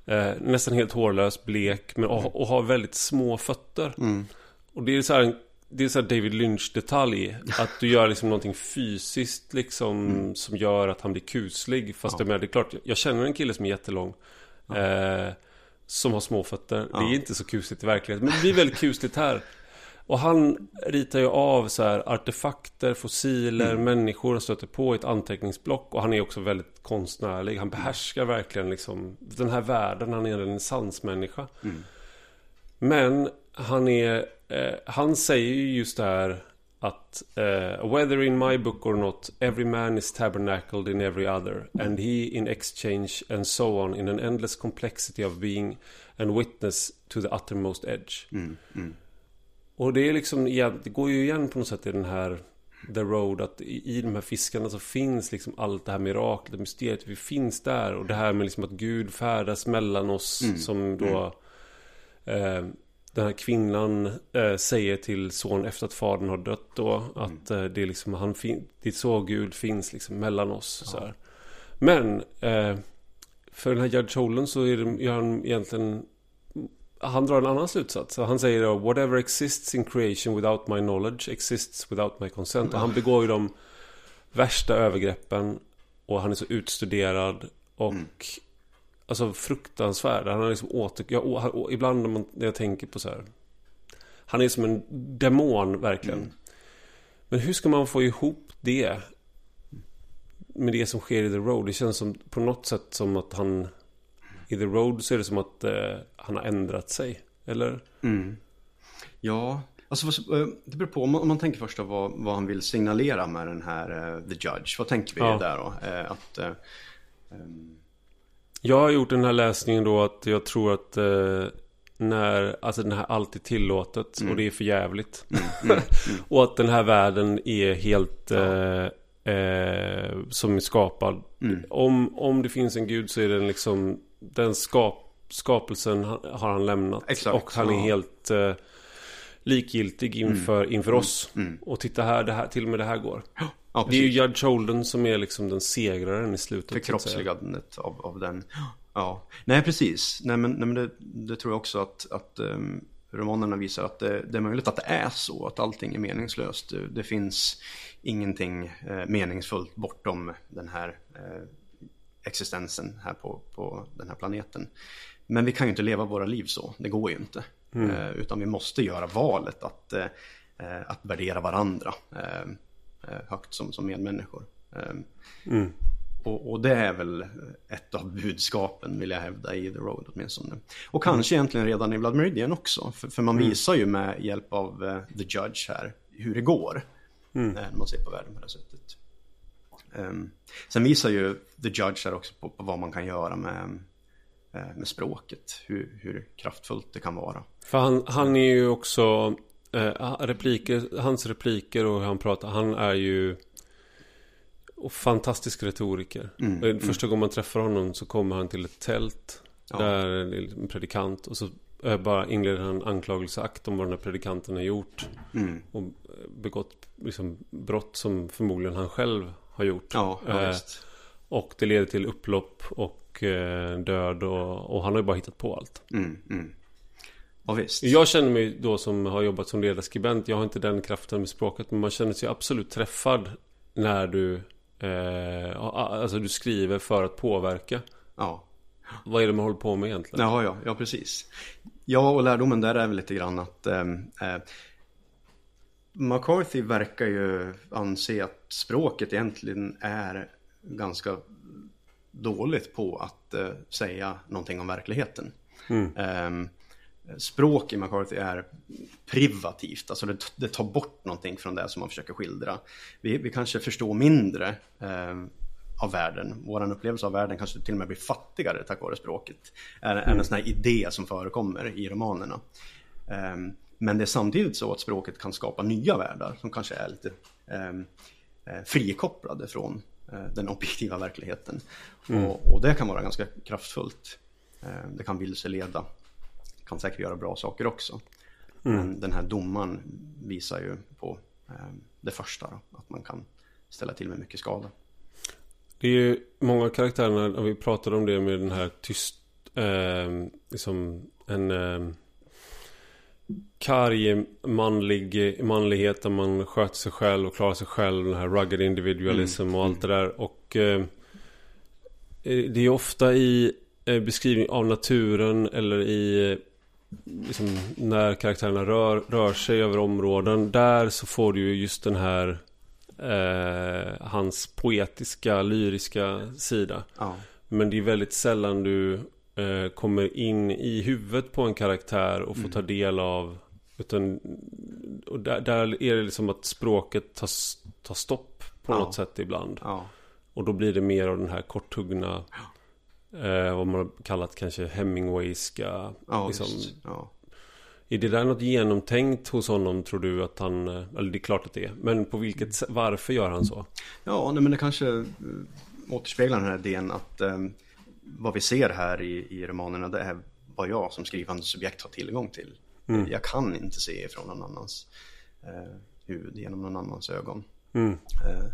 Eh, nästan helt hårlös, blek, men och, och har väldigt små fötter. Mm. Och det är så här, det är så David Lynch-detalj. Att du gör liksom någonting fysiskt liksom mm. som gör att han blir kuslig. Fast ja. det, är, det är klart, jag känner en kille som är jättelång. Ja. Eh, som har små fötter. Ja. Det är inte så kusligt i verkligheten. Men det blir väldigt kusligt här. Och han ritar ju av så här artefakter, fossiler, mm. människor han stöter på i ett anteckningsblock. Och han är också väldigt konstnärlig. Han behärskar verkligen liksom den här världen. Han är en renässansmänniska. Mm. Men han är... Eh, han säger ju just det här att uh, whether in my book or not every man is tabernacled in every other and he in exchange and so on in an endless complexity of being and witness to the uttermost edge. Mm, mm. Och det är liksom, det går ju igen på något sätt i den här The Road att i, i de här fiskarna så finns liksom allt det här miraklet, mysteriet, vi finns där och det här med liksom att Gud färdas mellan oss mm. som då mm. eh, den här kvinnan eh, säger till son efter att fadern har dött då att mm. eh, det är liksom han det är så Gud finns liksom mellan oss ja. så här. Men eh, för den här Judge Holden så är det, gör han egentligen han drar en annan slutsats. Han säger då Whatever exists in creation without my knowledge exists without my consent. Och han begår ju de värsta övergreppen. Och han är så utstuderad. Och mm. Alltså fruktansvärd. Han är liksom åter... Jag, ibland när, man, när jag tänker på så här. Han är som en demon verkligen. Mm. Men hur ska man få ihop det? Med det som sker i The Road. Det känns som på något sätt som att han i The Road så är det som att eh, han har ändrat sig. Eller? Mm. Ja, alltså eh, det beror på. Om man, om man tänker först vad, vad han vill signalera med den här uh, The Judge. Vad tänker vi ja. där då? Uh, att, um... Jag har gjort den här läsningen då att jag tror att när, alltså den här allt är tillåtet mm. och det är för jävligt. Mm, mm, mm. och att den här världen är helt ja. som är skapad. Mm. Om, om det finns en gud så är den liksom den skap, skapelsen har han lämnat. Exakt, och han är helt eh, likgiltig inför, mm. inför oss. Mm. mm. Och titta här, det här, till och med det här går. Ja, det är ju Judge Holden som är liksom den segraren i slutet. Förkroppsligandet av, av den. Ja, nej precis. Nej men, nej, men det, det, tror jag också att, att um, romanerna visar att det, det, är möjligt att det är så. Att allting är meningslöst. Det, det finns ingenting eh, meningsfullt bortom den här eh, existensen här på, på den här planeten. Men vi kan ju inte leva våra liv så, det går ju inte. Mm. Eh, utan vi måste göra valet att, eh, att värdera varandra eh, eh högt som, som medmänniskor. Eh, mm. Och, och, det är väl ett av budskapen vill jag hävda i The Road åtminstone. Och kanske mm. egentligen redan i Blood Meridian också. För, för man mm. visar ju med hjälp av uh, The Judge här hur det går. Mm. När man ser på världen på det sättet. Um, sen visar ju The Judge här också på, på vad man kan göra med, eh, med språket. Hur, hur kraftfullt det kan vara. För han, han är ju också eh, repliker, hans repliker och hur han pratar. Han är ju fantastisk retoriker. Mm, mm. Första mm. gången man träffar honom så kommer han till ett tält. Ja. Där en predikant. Och så eh, bara inleder han anklagelseakt om vad den här predikanten har gjort. Mm. Och begått liksom, brott som förmodligen han själv har gjort. Ja, ja, eh, och det leder till upplopp och eh, död och, och, han har ju bara hittat på allt. Mm, mm. Ja, visst. Jag känner mig då som har jobbat som ledarskribent. Jag har inte den kraften med språket. Men man känner sig absolut träffad när du eh, Alltså du skriver för att påverka. Ja. Vad är det man håller på med egentligen? Ja, ja, ja precis. Ja, och lärdomen där är väl lite grann att eh, eh McCarthy verkar ju anse att språket egentligen är ganska dåligt på att uh, säga någonting om verkligheten. Mm. Um, språk i McCarthy är privativt, alltså det, det, tar bort någonting från det som man försöker skildra. Vi, vi kanske förstår mindre um, av världen, vår upplevelse av världen kanske till och med blir fattigare tack vare språket. Är, är en sån här idé som förekommer i romanerna. Um, men det är samtidigt så att språket kan skapa nya världar som kanske är lite um, frikopplade från uh, den objektiva verkligheten. Mm. Och, och, det kan vara ganska kraftfullt. Uh, det kan vilseleda, kan säkert göra bra saker också. Mm. Men den här domaren visar ju på det första, då, att man kan ställa till med mycket skada. Det är ju många karaktärerna, vi pratade om det med den här tyst, eh, liksom en eh, karg manlig, manlighet där man sköter sig själv och klarar sig själv. Den här rugged individualism mm. och allt det där. Och eh, eh, det är ofta i eh, beskrivning av naturen eller i eh, liksom, när karaktärerna rör, rör sig över områden. Där så får du ju just den här eh, hans poetiska, lyriska sida. Ja. Men det är väldigt sällan du eh, kommer in i huvudet på en karaktär och får mm. ta del av utan och där, där, är det liksom att språket tar, tar stopp på ja. något sätt ibland. Ja. Och då blir det mer av den här korthuggna eh, Vad man har kallat kanske Hemingwayska ja, liksom, är det där något genomtänkt hos honom tror du att han, eh, eller det är klart att det är, men på vilket sätt, varför gör han så? Ja, nej, men det kanske eh, återspeglar den här idén att eh, vad vi ser här i, i romanerna det är vad jag som skrivande subjekt har tillgång till. Mm. Jag kan inte se från någon annans eh, huvud genom någon annans ögon. Mm. Eh,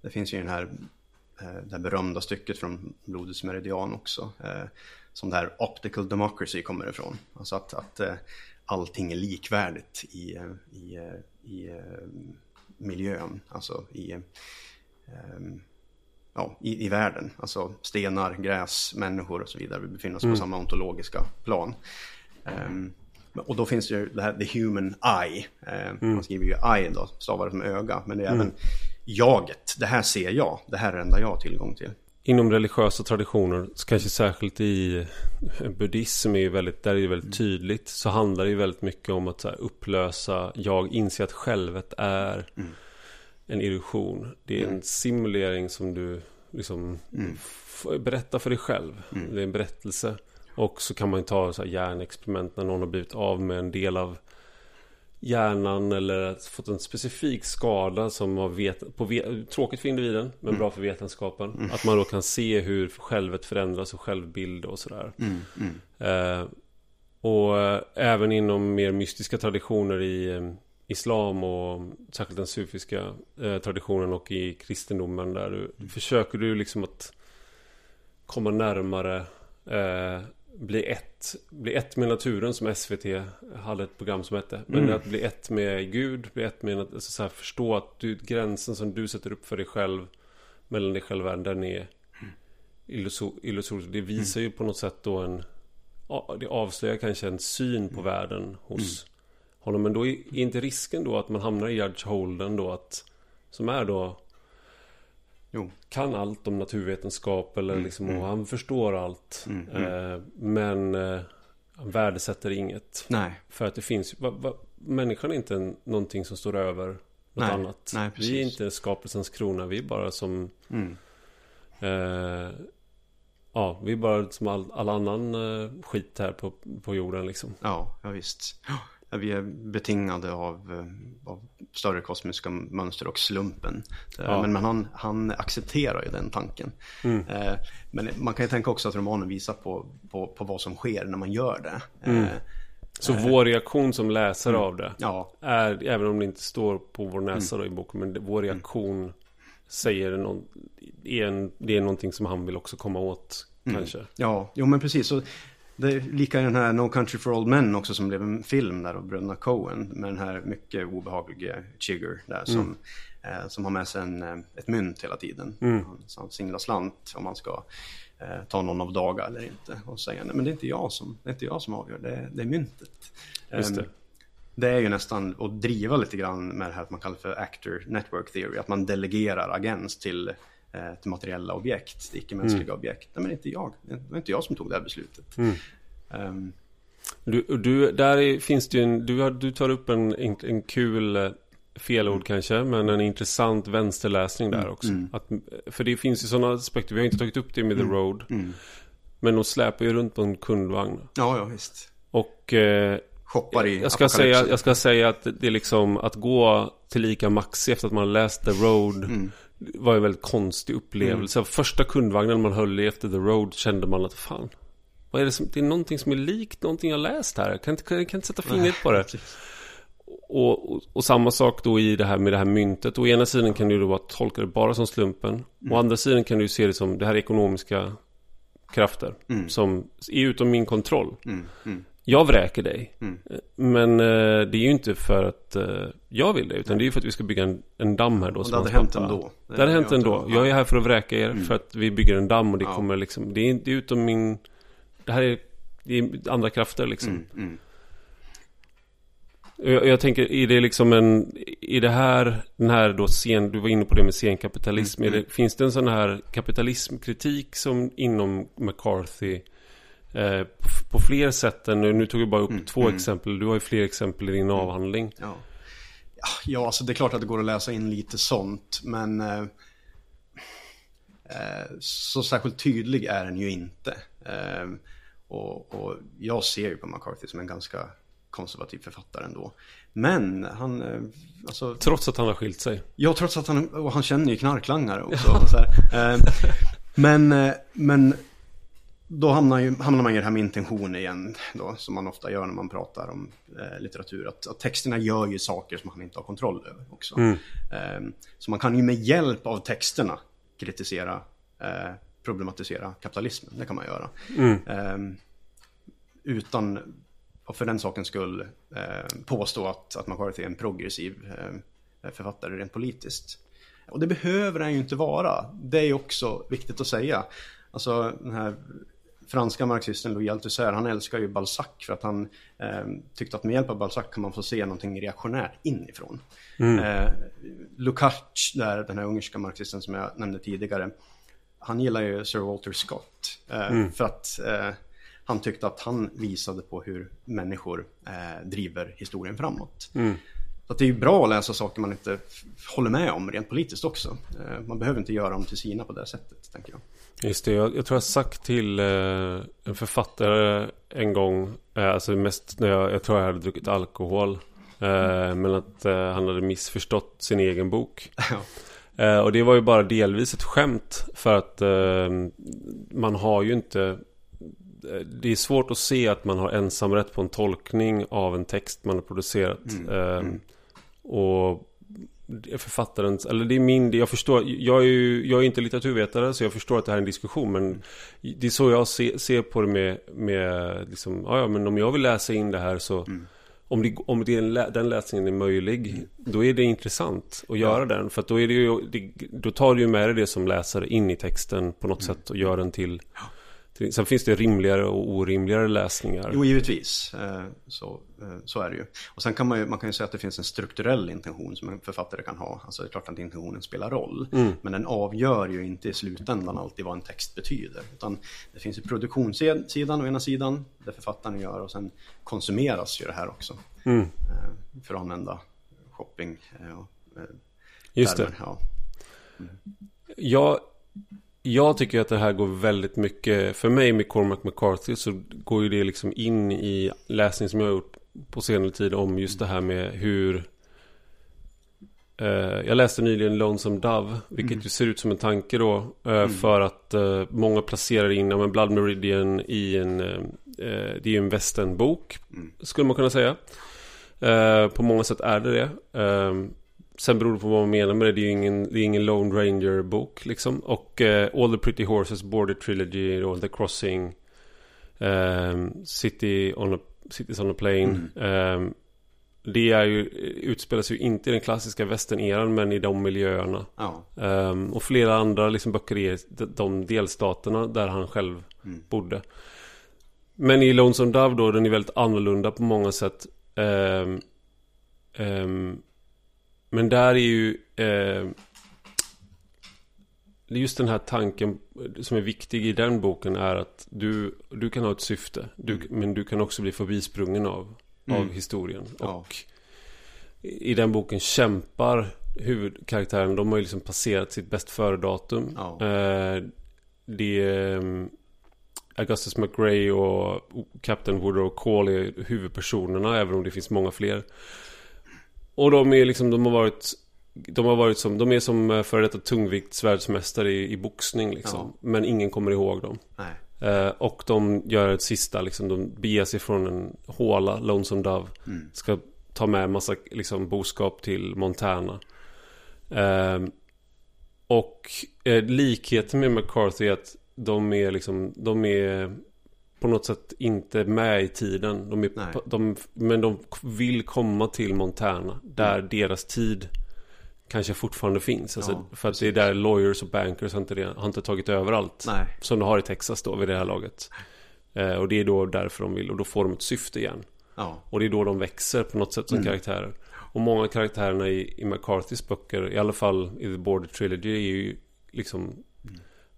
det finns ju den här, eh, det här berömda stycket från Blodets meridian också. som det här optical democracy kommer ifrån. Alltså att, att allting är likvärdigt i, i, i miljön, alltså i, ja, i, i världen. Alltså stenar, gräs, människor och så vidare. Vi befinner oss mm. på samma ontologiska plan. Um, och då finns det ju det här the human eye. Um, mm. Man skriver ju eye då, stavar som öga. Men det är mm. även jaget. Det här ser jag. Det här är det enda jag har tillgång till inom religiösa traditioner, kanske särskilt i buddhism är ju väldigt, där är det väldigt mm. tydligt. Så handlar det ju väldigt mycket om att upplösa jag, inse att självet är mm. En illusion. Det är en mm. simulering som du liksom mm. berättar för dig själv. Mm. Det är en berättelse. Och så kan man ta så här hjärnexperiment när någon har blivit av med en del av hjärnan eller fått en specifik skada som har vet, på vet, tråkigt för individen men mm. bra för vetenskapen. Mm. Att man då kan se hur självet förändras och självbild och sådär. Mm. mm. Eh, och eh, även inom mer mystiska traditioner i eh, Islam och särskilt den sufiska eh, traditionen och i kristendomen där du, mm. försöker du liksom att komma närmare eh, bli ett, bli ett med naturen som SVT hade ett program som hette. Men mm. att bli ett med Gud, bli ett med alltså så här, förstå att du, gränsen som du sätter upp för dig själv mellan dig själv och världen, den är illusorisk. Det visar mm. ju på något sätt då en, det avslöjar kanske en syn på mm. världen hos mm. Honom. Men då är inte risken då att man hamnar i Judge Holden då att, som är då Jo. Kan allt om naturvetenskap eller mm, liksom, mm. och han förstår allt. Mm, mm. eh, men eh, han värdesätter inget. Nej. För att det finns va, va, Människan är inte en, någonting som står över något Nej. annat. Nej, vi är inte skapelsens krona. Vi är bara som mm. eh, Ja, vi är bara som all, all annan eh, skit här på, på jorden liksom. Ja, ja visst vi är betingade av, eh, av större kosmiska mönster och slumpen. Ja. Men, men han, han accepterar ju den tanken. Mm. Eh, men man kan ju tänka också att romanen visar på, på, på vad som sker när man gör det. Mm. Eh, så vår reaktion som läsare mm. av det ja. är, även om det inte står på vår näsa mm. då i boken, men vår mm. reaktion säger någon, är en, det är någonting som han vill också komma åt mm. kanske. Ja, jo men precis. Så det är lika den här No Country for Old Men också som blev en film där av bröderna Coen med den här mycket obehagliga Chigger där som, mm. eh, som har med sig en, eh, ett mynt hela tiden. Mm. Han singlar slant om man ska eh, ta någon av dagar eller inte. Och säga nej men det är inte jag som, det är inte jag som avgör, det är, det är myntet. Just det. Um, det är ju nästan att driva lite grann med det här att man kallar för actor network theory, att man delegerar agens till Eh, till materiella objekt, icke-mänskliga mm. objekt. Nej, men inte jag. Det var inte jag som tog det här beslutet. Mm. Um, du, du, där är, finns det en, du, du tar upp en, en, en kul eh, fel ord kanske, men en intressant vänsterläsning där Mm, också. mm. Att, för det finns ju sådana aspekter, vi har inte tagit upp det med The Road, Mm. men de släpar ju runt på en kundvagn. Ja, ja, visst. Och eh, jag, ska säga, jag ska säga att det är liksom att gå till Ica Maxi efter att man har läst The Road Mm. Var en väldigt konstig upplevelse. Första kundvagnen man höll i efter The Road kände man att fan, vad är det som, det är någonting som är likt någonting jag läst här. Jag kan inte, kan, kan inte sätta fingret på det. Och, och, och samma sak då i det här med det här myntet. Å ena sidan kan du då bara tolka det bara som slumpen. Å andra sidan kan du se det som det här är ekonomiska krafter. Som är utom min kontroll. Mm. Mm. Jag vräker dig. Mm. Men eh, det är ju inte för att eh, jag vill det. Utan det är ju för att vi ska bygga en, en damm här då. Och det hade hänt ändå. Det hade hänt ändå. Jag är här för att vräka er. För att vi bygger en damm och det Ja. kommer liksom. Det är, det är utom min... Det här är, det är andra krafter liksom. Mm. Mm. Jag, jag tänker, är det liksom en... I det här, den här då scen... Du var inne på det med scenkapitalism. Mm, Är det, finns det en sån här kapitalismkritik som inom McCarthy eh, på, på fler sätt än... Nu tog jag bara upp två exempel. Du har ju fler exempel i din avhandling. Ja. Ja, alltså det är klart att det går att läsa in lite sånt, men eh, eh, så särskilt tydlig är den ju inte. Eh, och, och jag ser ju på McCarthy som en ganska konservativ författare ändå. Men han, eh, alltså, Trots att han har skilt sig. ja trots att han, och han känner ju knarklangare också. här. Eh, men, men då hamnar, ju, hamnar man i det här med intention igen, då, som man ofta gör när man pratar om eh, litteratur. Att, att texterna gör ju saker som man inte har kontroll över också. Eh, så man kan ju med hjälp av texterna kritisera, eh, problematisera kapitalismen. Det kan man göra. Eh, utan, och för den sakens skull, eh, påstå att, att McCarthy är en progressiv eh, författare rent politiskt. Och det behöver han ju inte vara. Det är också viktigt att säga. Alltså den här franska marxisten Louis Althusser, han älskar ju Balzac för att han eh, tyckte att med hjälp av Balzac kan man få se någonting reaktionärt inifrån. Eh, Lukács, där, den här ungerska marxisten som jag nämnde tidigare, han gillar ju Sir Walter Scott. Eh, För att eh, han tyckte att han visade på hur människor eh, driver historien framåt. Så att det är ju bra att läsa saker man inte håller med om rent politiskt också. Eh, man behöver inte göra dem till sina på det sättet, tänker jag. Just det, jag, jag tror jag sagt till eh, en författare en gång, eh, alltså mest när jag, jag tror jag hade druckit alkohol, men att han hade missförstått sin egen bok. Och det var ju bara delvis ett skämt för att man har ju inte det är svårt att se att man har ensamrätt på en tolkning av en text man har producerat. Eh, Och författarens, eller det är min, jag förstår, jag är ju, jag är inte litteraturvetare så jag förstår att det här är en diskussion men det är så jag ser, ser på det med, med liksom, ja, ja men om jag vill läsa in det här så om, det, om det är den läsningen är möjlig då är det intressant att göra den. För då är det ju, det, då tar du ju med dig det som läsare in i texten på något sätt och gör den till, till Sen finns det rimligare och orimligare läsningar. Jo, givetvis. Eh, Så, eh, så är det ju. Och sen kan man ju, man kan ju säga att det finns en strukturell intention som en författare kan ha. Alltså det är klart att intentionen spelar roll. Men den avgör ju inte i slutändan alltid vad en text betyder. Utan det finns ju produktionssidan å ena sidan, där författaren gör, och sen konsumeras ju det här också. Eh, För att använda shopping och Just det. Ja. Jag, jag tycker att det här går väldigt mycket, för mig med Cormac McCarthy så går ju det liksom in i läsning som jag har gjort på senare tid om just det här med hur eh, jag läste nyligen Lonesome Dove, vilket ju ser ut som en tanke då. eh, För att eh, många placerar in ja, men Blood Meridian i en, det är ju en västernbok, skulle man kunna säga. På många sätt är det det. Sen beror det på vad man menar med det. Det är ju ingen, det är ingen Lone Ranger-bok liksom. Och eh, All the Pretty Horses, Border Trilogy, då, The Crossing, ehm, City on a, Cities on a Plane. ehm, det är ju, utspelas ju inte i den klassiska västern-eran men i de miljöerna. Ja. Ehm, och flera andra liksom böcker i de, de delstaterna där han själv bodde. Men i Lonesome Dove då, den är väldigt annorlunda på många sätt. Ehm, ehm, men där är ju är just den här tanken som är viktig i den boken är att du, du kan ha ett syfte. Du, Men du kan också bli förbisprungen av, av historien. Ja. Och i den boken kämpar huvudkaraktären. De har ju liksom passerat sitt bäst före-datum. Ja. Eh, det är um, Augustus McRae och Captain Woodrow Call är huvudpersonerna, även om det finns många fler. Och de är liksom, de har varit de har varit som, de är som eh, före detta tungviktsvärldsmästare i, i boxning liksom. Ja. Men ingen kommer ihåg dem. Eh, och de gör ett sista, liksom, de beger sig från en håla, Lonesome Dove. Mm. Ska ta med massa liksom, boskap till Montana. Eh, och eh, likheten med McCarthy är att de är liksom, de är på något sätt inte med i tiden. De är, de, men de vill komma till Montana. Där deras tid kanske fortfarande finns. Alltså, Ja, för att det är där lawyers och bankers har inte, det, har inte tagit över allt. Nej. Som de har i Texas då vid det här laget. Eh, och det är då därför de vill. Och då får de ett syfte igen. Ja. Och det är då de växer på något sätt som karaktärer. Och många av karaktärerna i, i McCarthys böcker, i alla fall i The Border Trilogy, är ju liksom...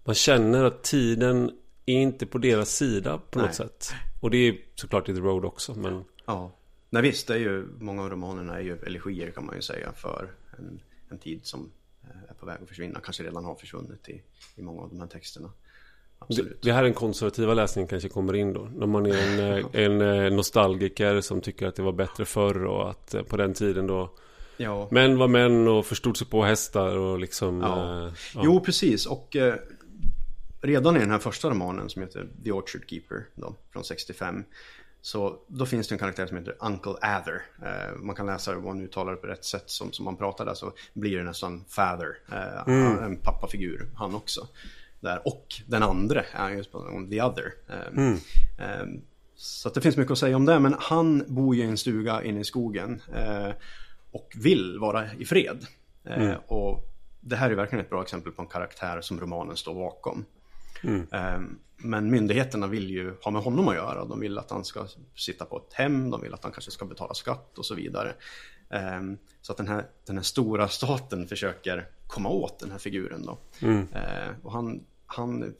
Man känner att tiden är inte på deras sida på något Nej. sätt. Och det är såklart i The Road också, men... Ja. Nej visst, det är ju, många av romanerna är ju elegier kan man ju säga för en, en tid som eh, är på väg att försvinna. Kanske redan har försvunnit i, i många av de här texterna. Absolut. det här är den konservativa läsningen kanske kommer in då. När man är en, eh, en eh, nostalgiker som tycker att det var bättre förr och att på den tiden då Ja. män var män och förstod sig på hästar och liksom... Ja. eh, ja. Jo, precis. Och eh, redan i den här första romanen som heter The Orchard Keeper då, från 65. Så då finns det en karaktär som heter Uncle Ather. Eh, man kan läsa det om man uttalar det på rätt sätt som, som man pratar där så blir det nästan Father. Eh, En pappafigur, han också. Där. Och den andra är just på The Other. Eh, eh, så att det finns mycket att säga om det. Men han bor ju i en stuga inne i skogen. Eh, och vill vara i fred. Eh, och det här är verkligen ett bra exempel på en karaktär som romanen står bakom. Eh, men myndigheterna vill ju ha med honom att göra. De vill att han ska sitta på ett hem, de vill att han kanske ska betala skatt och så vidare. Eh, så att den här, den här stora staten försöker komma åt den här figuren då. Eh, och han, han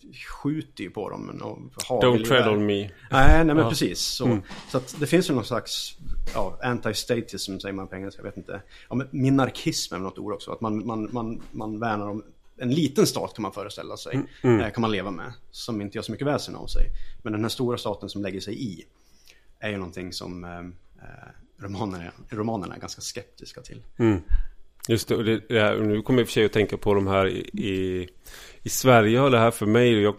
skjuter ju på dem. med något Don't tread on me. Nej, nej men precis. Så, så att det finns ju någon slags ja, anti-statism säger man på engelska, jag vet inte. Ja, men minarkism är något ord också. Att man, man, man, man värnar om en liten stat kan man föreställa sig. Eh, kan man leva med. Som inte gör så mycket väsen av sig. Men den här stora staten som lägger sig i. Är ju någonting som eh, eh, romanerna, romanerna är ganska skeptiska till. Just det, och det, det här, nu kommer jag i och för sig att tänka på de här i, i, i Sverige har det här för mig, jag,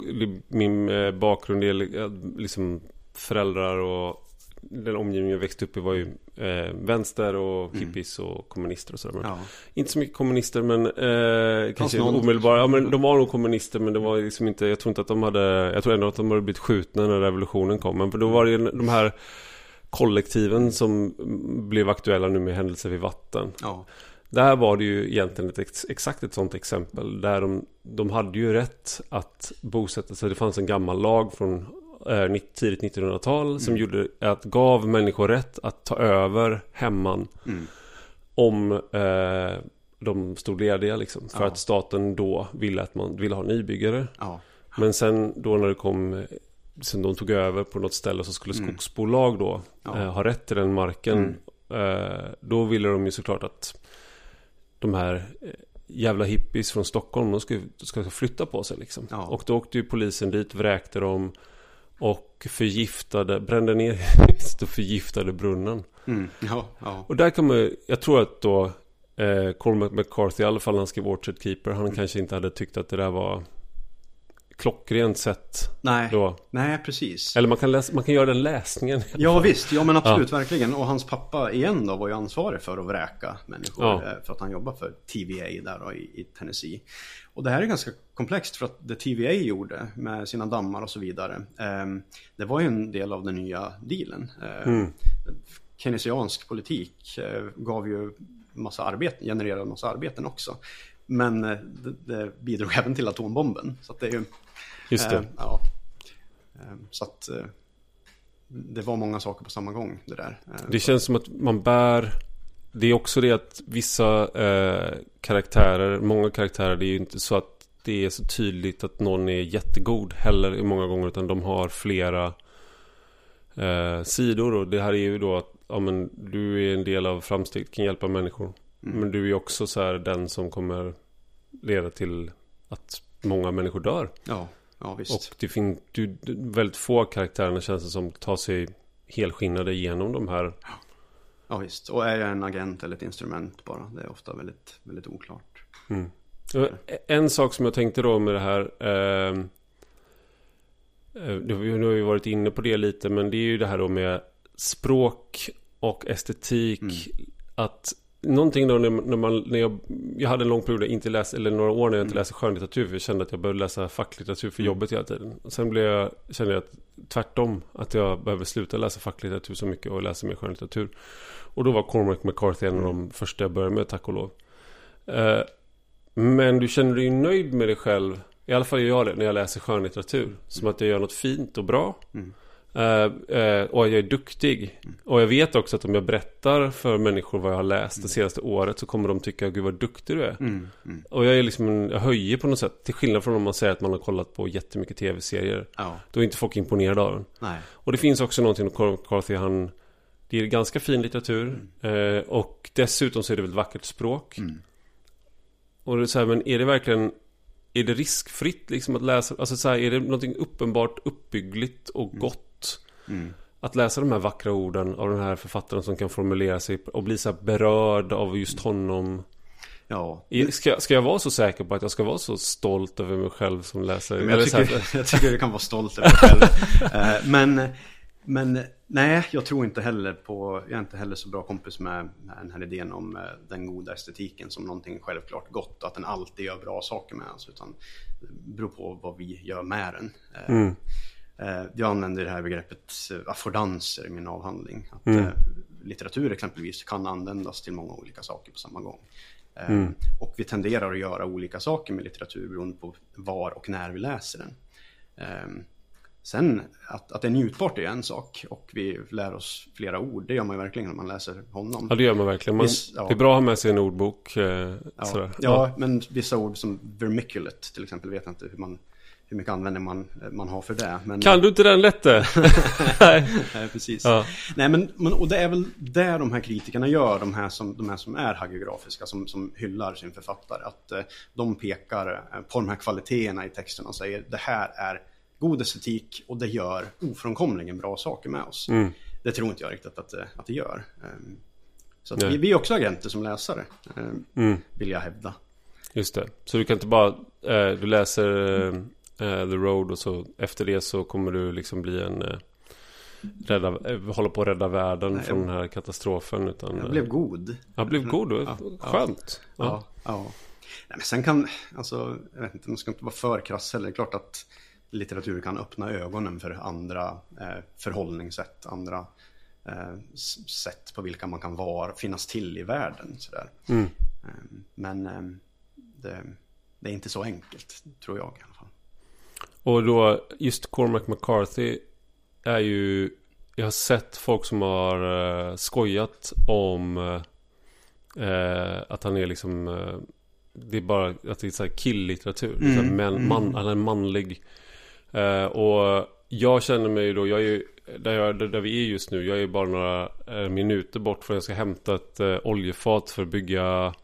min eh, bakgrund är li- liksom föräldrar och den omgivning jag växte upp i var ju eh, vänster och hippies och kommunister och sådär. Ja. Inte så mycket kommunister men eh, kanske någon. omedelbara. Ja men de var nog kommunister men det var liksom inte, jag tror inte att de hade, jag tror ändå att de hade blivit skjutna när revolutionen kom. Men då var det ju de här kollektiven som blev aktuella nu med händelser vid vatten. Ja. Där var det ju egentligen ett ex, exakt ett sånt exempel. Där de, de hade ju rätt att bosätta sig. Det fanns en gammal lag från eh, tidigt 1900-tal som gjorde att gav människor rätt att ta över hemman. Om eh, de stod lediga liksom. För Ja. att staten då ville att man ville ha nybyggare. Ja. Men sen då när det kom Sen de tog över på något ställe så skulle skogsbolag då Ja. eh, ha rätt till den marken. Eh, då ville de ju såklart att de här eh, jävla hippies från Stockholm, de ska, ska flytta på sig liksom. Ja. Och då åkte ju polisen dit, vräkte dem och förgiftade, brände ner och förgiftade brunnen. Mm. Ja. Ja. Och där kan man ju- jag tror att då eh, Cormac McCarthy, i alla fall när han skrev Orchard Keeper, han Mm. kanske inte hade tyckt att det där var klockrent sätt Nej. då. Nej, precis. Eller man kan, läsa, man kan göra den läsningen. Ja visst, ja men absolut, verkligen. Och hans pappa igen då var ju ansvarig för att vräka människor. Ja. eh, För att han jobbar för TVA där då i, i Tennessee. Och det här är ganska komplext för att det TVA gjorde med sina dammar och så vidare. Eh, det var ju en del av den nya dealen. Eh, Keynesiansk politik eh, gav ju massa arbete, genererade massa arbeten också. Men eh, det, det bidrog även till atombomben. Så att det är ju... Just det. Eh, ja. Så att eh, det var många saker på samma gång det där. Det känns som att man bär Det är också det att vissa eh, karaktärer Många karaktärer Det är ju inte så att det är så tydligt att någon är jättegod heller i många gånger utan de har flera eh, sidor och det här är ju då att, ja, men du är en del av framsteg, kan hjälpa människor. Mm. Men du är också så här den som kommer leda till att många människor dör. Ja, ja visst. Och det finns väldigt få karaktärerna känns det som tar sig helskinnade genom de här. Ja visst, och är jag en agent eller ett instrument bara? Det är ofta väldigt, väldigt oklart. Mm. En sak som jag tänkte då med det här. Eh, nu har vi varit inne på det lite, men det är ju det här då med språk och estetik. Mm. Att Någonting då när, när man, när jag, jag hade en lång period inte läst, eller några år när jag inte mm. läste skönlitteratur för jag kände att jag behövde läsa facklitteratur för mm. jobbet hela tiden. Och sen blev jag, kände jag att tvärtom, att jag behöver sluta läsa facklitteratur så mycket och läsa mer skönlitteratur. Och då var Cormac McCarthy en av de första jag började med, tack och lov. Uh, men du känner dig nöjd med dig själv, i alla fall gör jag det när jag läser skönlitteratur. Som att jag gör något fint och bra. Mm. Uh, uh, och jag är duktig. Mm. Och jag vet också att om jag berättar för människor vad jag har läst mm. det senaste året så kommer de tycka gud vad duktig du är. Mm. mm. Och jag är liksom, jag höjer på något sätt. Till skillnad från om man säger att man har kollat på jättemycket tv-serier. Ja. Då är inte folk imponerade av den. Nej. Och det finns också någonting med McCarthy, han Det är ganska fin litteratur. Uh, och dessutom så är det väldigt vackert språk. Mm. Och det är så här, men är det verkligen Är det riskfritt liksom att läsa? Alltså så här, är det någonting uppenbart uppbyggligt och gott? Mm. Att läsa de här vackra orden av den här författaren som kan formulera sig och bli så berörd av just honom. Ja. Ska, ska jag vara så säker på att jag ska vara så stolt över mig själv som läsare? Men jag, tycker, jag tycker du kan vara stolt över dig själv. Eh, men, men nej, jag tror inte heller på, jag är inte heller så bra kompis med, med den här idén om eh, den goda estetiken som någonting självklart gott. Att den alltid gör bra saker med oss. Utan det beror på vad vi gör med den. Eh, mm. Eh, jag använder det här begreppet eh, affordanser i min avhandling. Att mm. Eh, litteratur exempelvis kan användas till många olika saker på samma gång. Mm. Och vi tenderar att göra olika saker med litteratur beroende på var och när vi läser den. Sen att, att det är njutbart är en sak och vi lär oss flera ord. Det gör man ju verkligen när man läser honom. Ja det gör man verkligen. Man, Viss, ja. Det är bra att ha med sig en ordbok. Eh, ja. Ja, ja, men vissa ord som vermiculate till exempel vet jag inte hur man hur mycket användning man, man har för det. Men... Kan du inte den lätte? Nej. Nej, precis. Ja. Nej, men, men, och det är väl där de här kritikerna gör, de här som, de här som är hagiografiska, som, som hyllar sin författare. Att eh, de pekar eh, på de här kvaliteterna i texten och säger det här är god estetik och det gör ofrånkomligen bra saker med oss. Mm. Det tror inte jag riktigt att, det, att det gör. Um, så vi, vi, är också agenter som läsare, um, mm. vill jag hävda. Just det. Så du kan inte bara, eh, du läser eh, The Road och så efter det så kommer du liksom bli en uh, rädda, uh, hålla på att rädda världen Nej, från jag, den här katastrofen. Utan, jag blev god. Jag blev god, ja, skönt. Ja, ja. ja. Nej, men sen kan, alltså, jag vet inte, man ska inte vara för krass heller. Det är klart att litteratur kan öppna ögonen för andra eh, förhållningssätt, andra eh, sätt på vilka man kan vara, finnas till i världen. Sådär. Mm. Eh, men det, det, är inte så enkelt, tror jag. Och då just Cormac McCarthy är ju Jag har sett folk som har uh, skojat om uh, Att han är liksom uh, Det är bara att det är så här killlitteratur mm. Så man, mm. man, Han är manlig Och jag känner mig då Jag är ju där, jag, där vi är just nu Jag är bara några minuter bort från att jag ska hämta ett oljefat för att bygga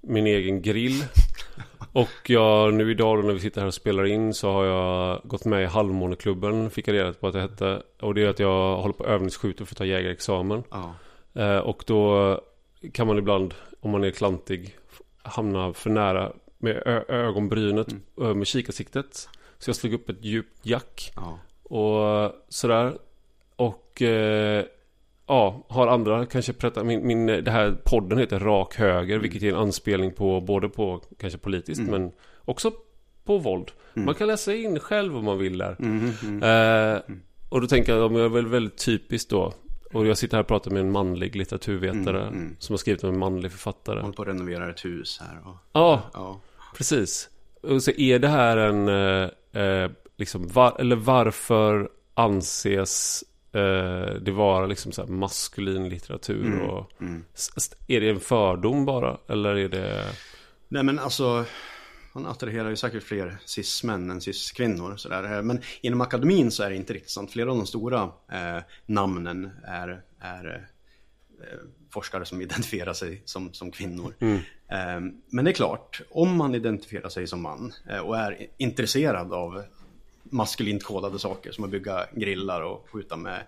Min egen grill och jag, nu idag då när vi sitter här och spelar in så har jag gått med i Halvmåneklubben Fick jag reda på att det hette Och det är att jag håller på övningsskjuter för att ta jägarexamen ja. eh, Och då kan man ibland, om man är klantig Hamna för nära med ögonbrynet mm. med kikarsiktet Så jag slog upp ett djupt jack ja. Och sådär Och eh, ja, har andra kanske berättat, min, min, det här podden heter Rak Höger, mm. vilket är en anspelning på både på kanske politiskt mm. men också på våld. Mm. Man kan läsa in själv om man vill där. Mm, mm, eh, och då tänker jag, jag är väl väldigt typiskt då. Och jag sitter här och pratar med en manlig litteraturvetare som har skrivit om en manlig författare. Håller på att renovera ett hus här. Och... Ja, ja, precis. Och så är det här en, eh, eh liksom, var, eller varför anses eh, det vara liksom så maskulin litteratur mm, och mm. Är det en fördom bara eller är det Nej men alltså Han attraherar ju säkert fler cis-män än cis-kvinnor sådär. Men inom akademin så är det inte riktigt sant Flera av de stora eh, namnen är, är forskare som identifierar sig som, som kvinnor. Mm. Eh, men det är klart, om man identifierar sig som man eh, och är intresserad av maskulint kodade saker som att bygga grillar och skjuta med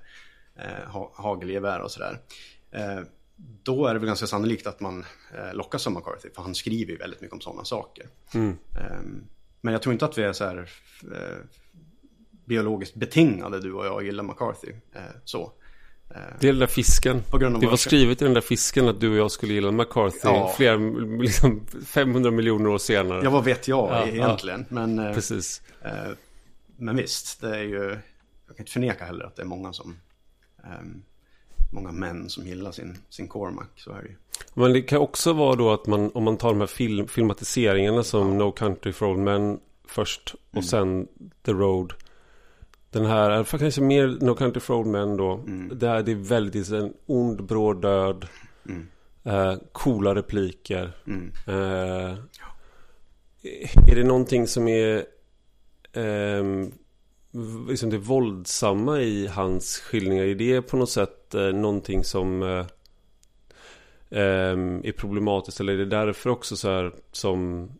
eh, ha, hagelgevär och sådär. Eh, då är det väl ganska sannolikt att man eh, lockas av McCarthy, för han skriver ju väldigt mycket om sådana saker. Mm. Ehm, men jag tror inte att vi är så här eh, biologiskt betingade, du och jag, gillar McCarthy. Eh, så. Eh, Det är den där fisken. Det var skrivet i den där fisken att du och jag skulle gilla McCarthy Ja. flera, liksom 500 miljoner år senare. ja, vad vet jag Ja, egentligen. Men, eh, Precis. eh, men visst, det är ju... Jag kan inte förneka heller att det är många som... ehm, många män som gillar sin, sin Cormac, så är det ju. Men det kan också vara då att man, om man tar de här film, filmatiseringarna som No Country for Old Men först och Mm. sen The Road. Den här, för kanske mer No Country for Old Men då. Mm. Där det är väldigt en ond, bråd död. Mm. Eh, coola repliker. Mm. Eh, är det någonting som är v- liksom det våldsamma i hans skildringar? Är det på något sätt eh, någonting som eh, ehm, är problematiskt? Eller är det därför också så här som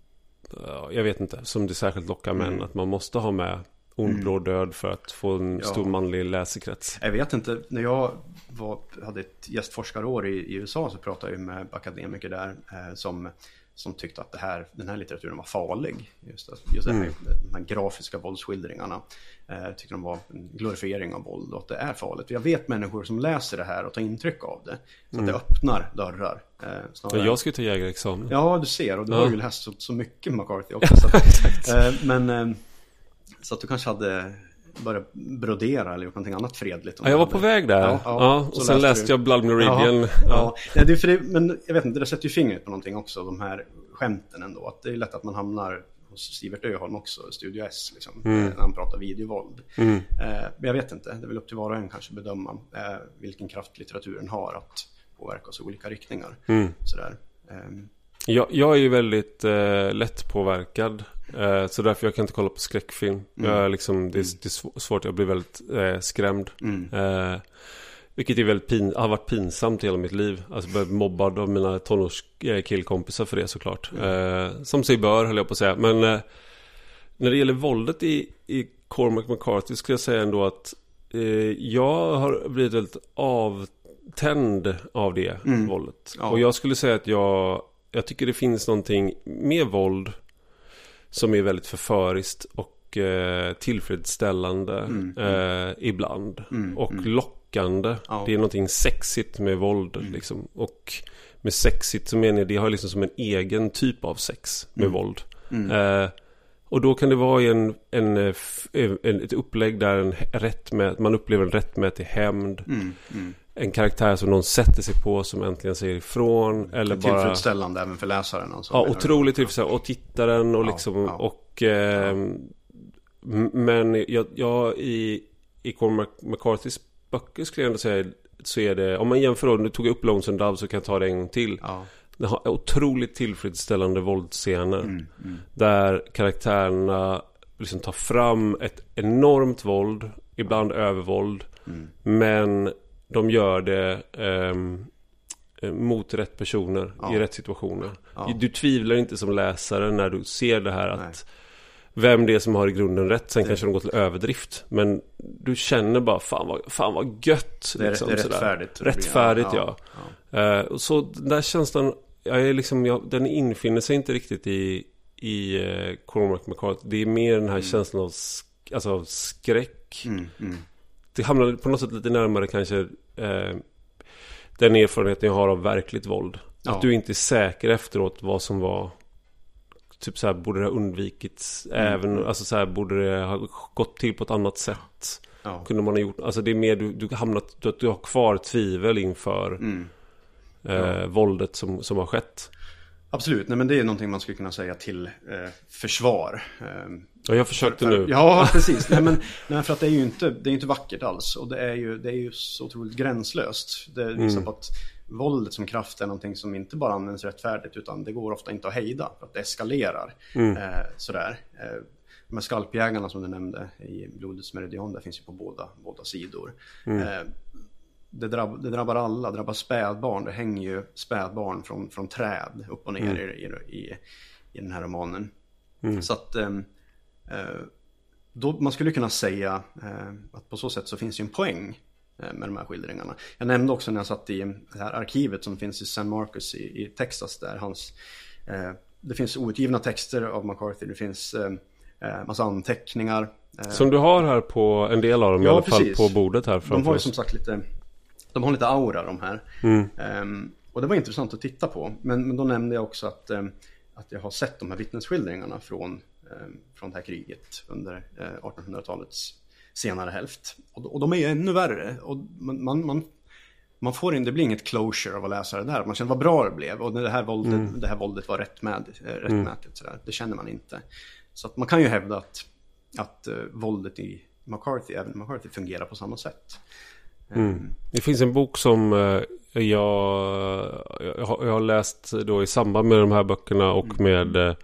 ja, jag vet inte, som det särskilt lockar män Mm. att man måste ha med ond, blå död för att få en Ja. stor manlig läsekrets. Jag vet inte, när jag var, hade ett gästforskarår i, i USA så pratade jag med akademiker där eh, som, som tyckte att det här, den här litteraturen var farlig. Just, just det här, de här grafiska våldsskildringarna. Eh, tyckte de var en glorifiering av våld och att det är farligt. Jag vet människor som läser det här och tar intryck av det. Så att det öppnar dörrar. Eh, jag ska ju ta jägarexamen. Ja, du ser. Och du Ja. har ju läst så, så mycket McCarthy också. Så att, eh, men eh, så att du kanske hade börjat brodera eller gjort någonting annat fredligt. Ja, jag var på väg där. Ja, Ja, och sen läste du. jag Blood Meridian. Ja, ja. Det är för det, men jag vet inte, det sätter ju fingret på någonting också, de här skämten ändå. Att det är lätt att man hamnar hos Sivert Öholm också, Studio S, liksom, Mm. när han pratar videovåld. Eh, men jag vet inte, det är väl upp till var och en kanske bedöma eh, vilken kraft litteraturen har att påverka oss i olika riktningar. Mm. Sådär. Ehm, Jag, jag är ju väldigt eh, lättpåverkad. Eh, så därför jag kan inte kolla på skräckfilm. Jag är liksom, det, är, det är sv- svårt, jag blir väldigt eh, skrämd. mm. Eh, vilket är väldigt pin, har varit pinsamt hela mitt liv. Alltså blivit mobbad av mina tonårskillkompisar för det såklart. Eh, som sig bör höll jag på att säga. Men eh, när det gäller våldet i, i Cormac McCarthy skulle jag säga ändå att eh, jag har blivit väldigt avtänd av det Mm. våldet. Ja. Och jag skulle säga att jag, jag tycker det finns någonting med våld som är väldigt förföriskt och eh, tillfredsställande Mm, eh, ibland. Mm, och mm. lockande. Ja. Det är någonting sexigt med våld. Mm. Liksom. Och med sexigt så menar jag det har liksom som en egen typ av sex med Mm. våld. Mm. Eh, och då kan det vara en, en, eh, en, ett upplägg där en rätt med, man upplever en rättmätig hämnd. Mm. Mm. En karaktär som någon sätter sig på som äntligen säger ifrån. Eller bara... Tillfredsställande även för läsaren. Alltså, Ja, otroligt tillfredsställande. Och tittaren och Ja, liksom ja. och... m- Men jag, jag i, i Cormac McCarthys böcker skulle jag ändå säga så är det, om man jämför då, nu tog jag upp Lonesome Dove så kan jag ta det en gång till. Ja. Det har otroligt tillfredsställande våldsscener. Mm. Mm. Där karaktärerna liksom tar fram ett enormt våld, ibland övervåld. Mm. Men de gör det ehm, eh, mot rätt personer Ja. i rätt situationer. Ja. Du tvivlar inte som läsare när du ser det här att Nej. vem det är som har i grunden rätt. Sen kanske de går till överdrift. Men du känner bara fan vad, fan vad gött. Det är, liksom, det är sådär. rättfärdigt. Rättfärdigt ja. ja. Och så den där känslan, jag är liksom, jag, den infinner sig inte riktigt i, i uh, Cormac McCarthy. Det är mer den här känslan av, sk- alltså, av skräck. Mm. Mm. Det hamnar på något sätt lite närmare kanske eh, den erfarenheten jag har av verkligt våld. Ja. Att du inte är säker efteråt vad som var Typ så här, borde det ha undvikits Mm. även, alltså så här, borde det ha gått till på ett annat sätt? Ja. Kunde man ha gjort, alltså det är mer du, du hamnat, du, du har kvar tvivel inför Mm. eh, våldet som, som har skett. Absolut, nej men det är någonting man skulle kunna säga till eh, försvar. Eh, Och jag försökte för, nu. Ja, precis. nej, men, nej, för att det är ju inte, det är inte vackert alls. Och det är ju, det är ju så otroligt gränslöst. Det visar Mm. på att våldet som kraft är någonting som inte bara används rättfärdigt utan det går ofta inte att hejda. För att det eskalerar. Mm. Eh, sådär. Eh, de här skalpjägarna som du nämnde i Blodets meridian, där finns ju på båda, båda sidor. Mm. Eh, det, drabb, det drabbar alla, det drabbar spädbarn. Det hänger ju spädbarn från, från träd upp och ner mm. i, i, i, den här romanen. Mm. Så att ehm, eh, då, man skulle kunna säga eh, att på så sätt så finns det en poäng eh, med de här skildringarna. Jag nämnde också när jag satt i det här arkivet som finns i San Marcos i, i Texas där hans eh, det finns outgivna texter av McCarthy, det finns eh, eh massa anteckningar. Eh. Som du har här på en del av dem ja, i alla precis. fall på bordet här framför De har ju som sagt lite, de har lite aura de här. Mm. Um, och det var intressant att titta på. Men, men då nämnde jag också att, um, att jag har sett de här vittnesskildringarna från, um, från det här kriget under uh, 1800-talets senare hälft. Och, och, de är ju ännu värre. Och man, man, man får inte, det blir inget closure av att läsa det där. Man känner vad bra det blev och det här våldet, mm. det här våldet var rättmätigt. Eh, rättmätigt mm. sådär. Det känner man inte. Så att man kan ju hävda att, att uh, våldet i McCarthy, även McCarthy, fungerar på samma sätt. Mm. Um, det finns en bok som uh, jag, jag, har, läst då i samband med de här böckerna och mm. med uh,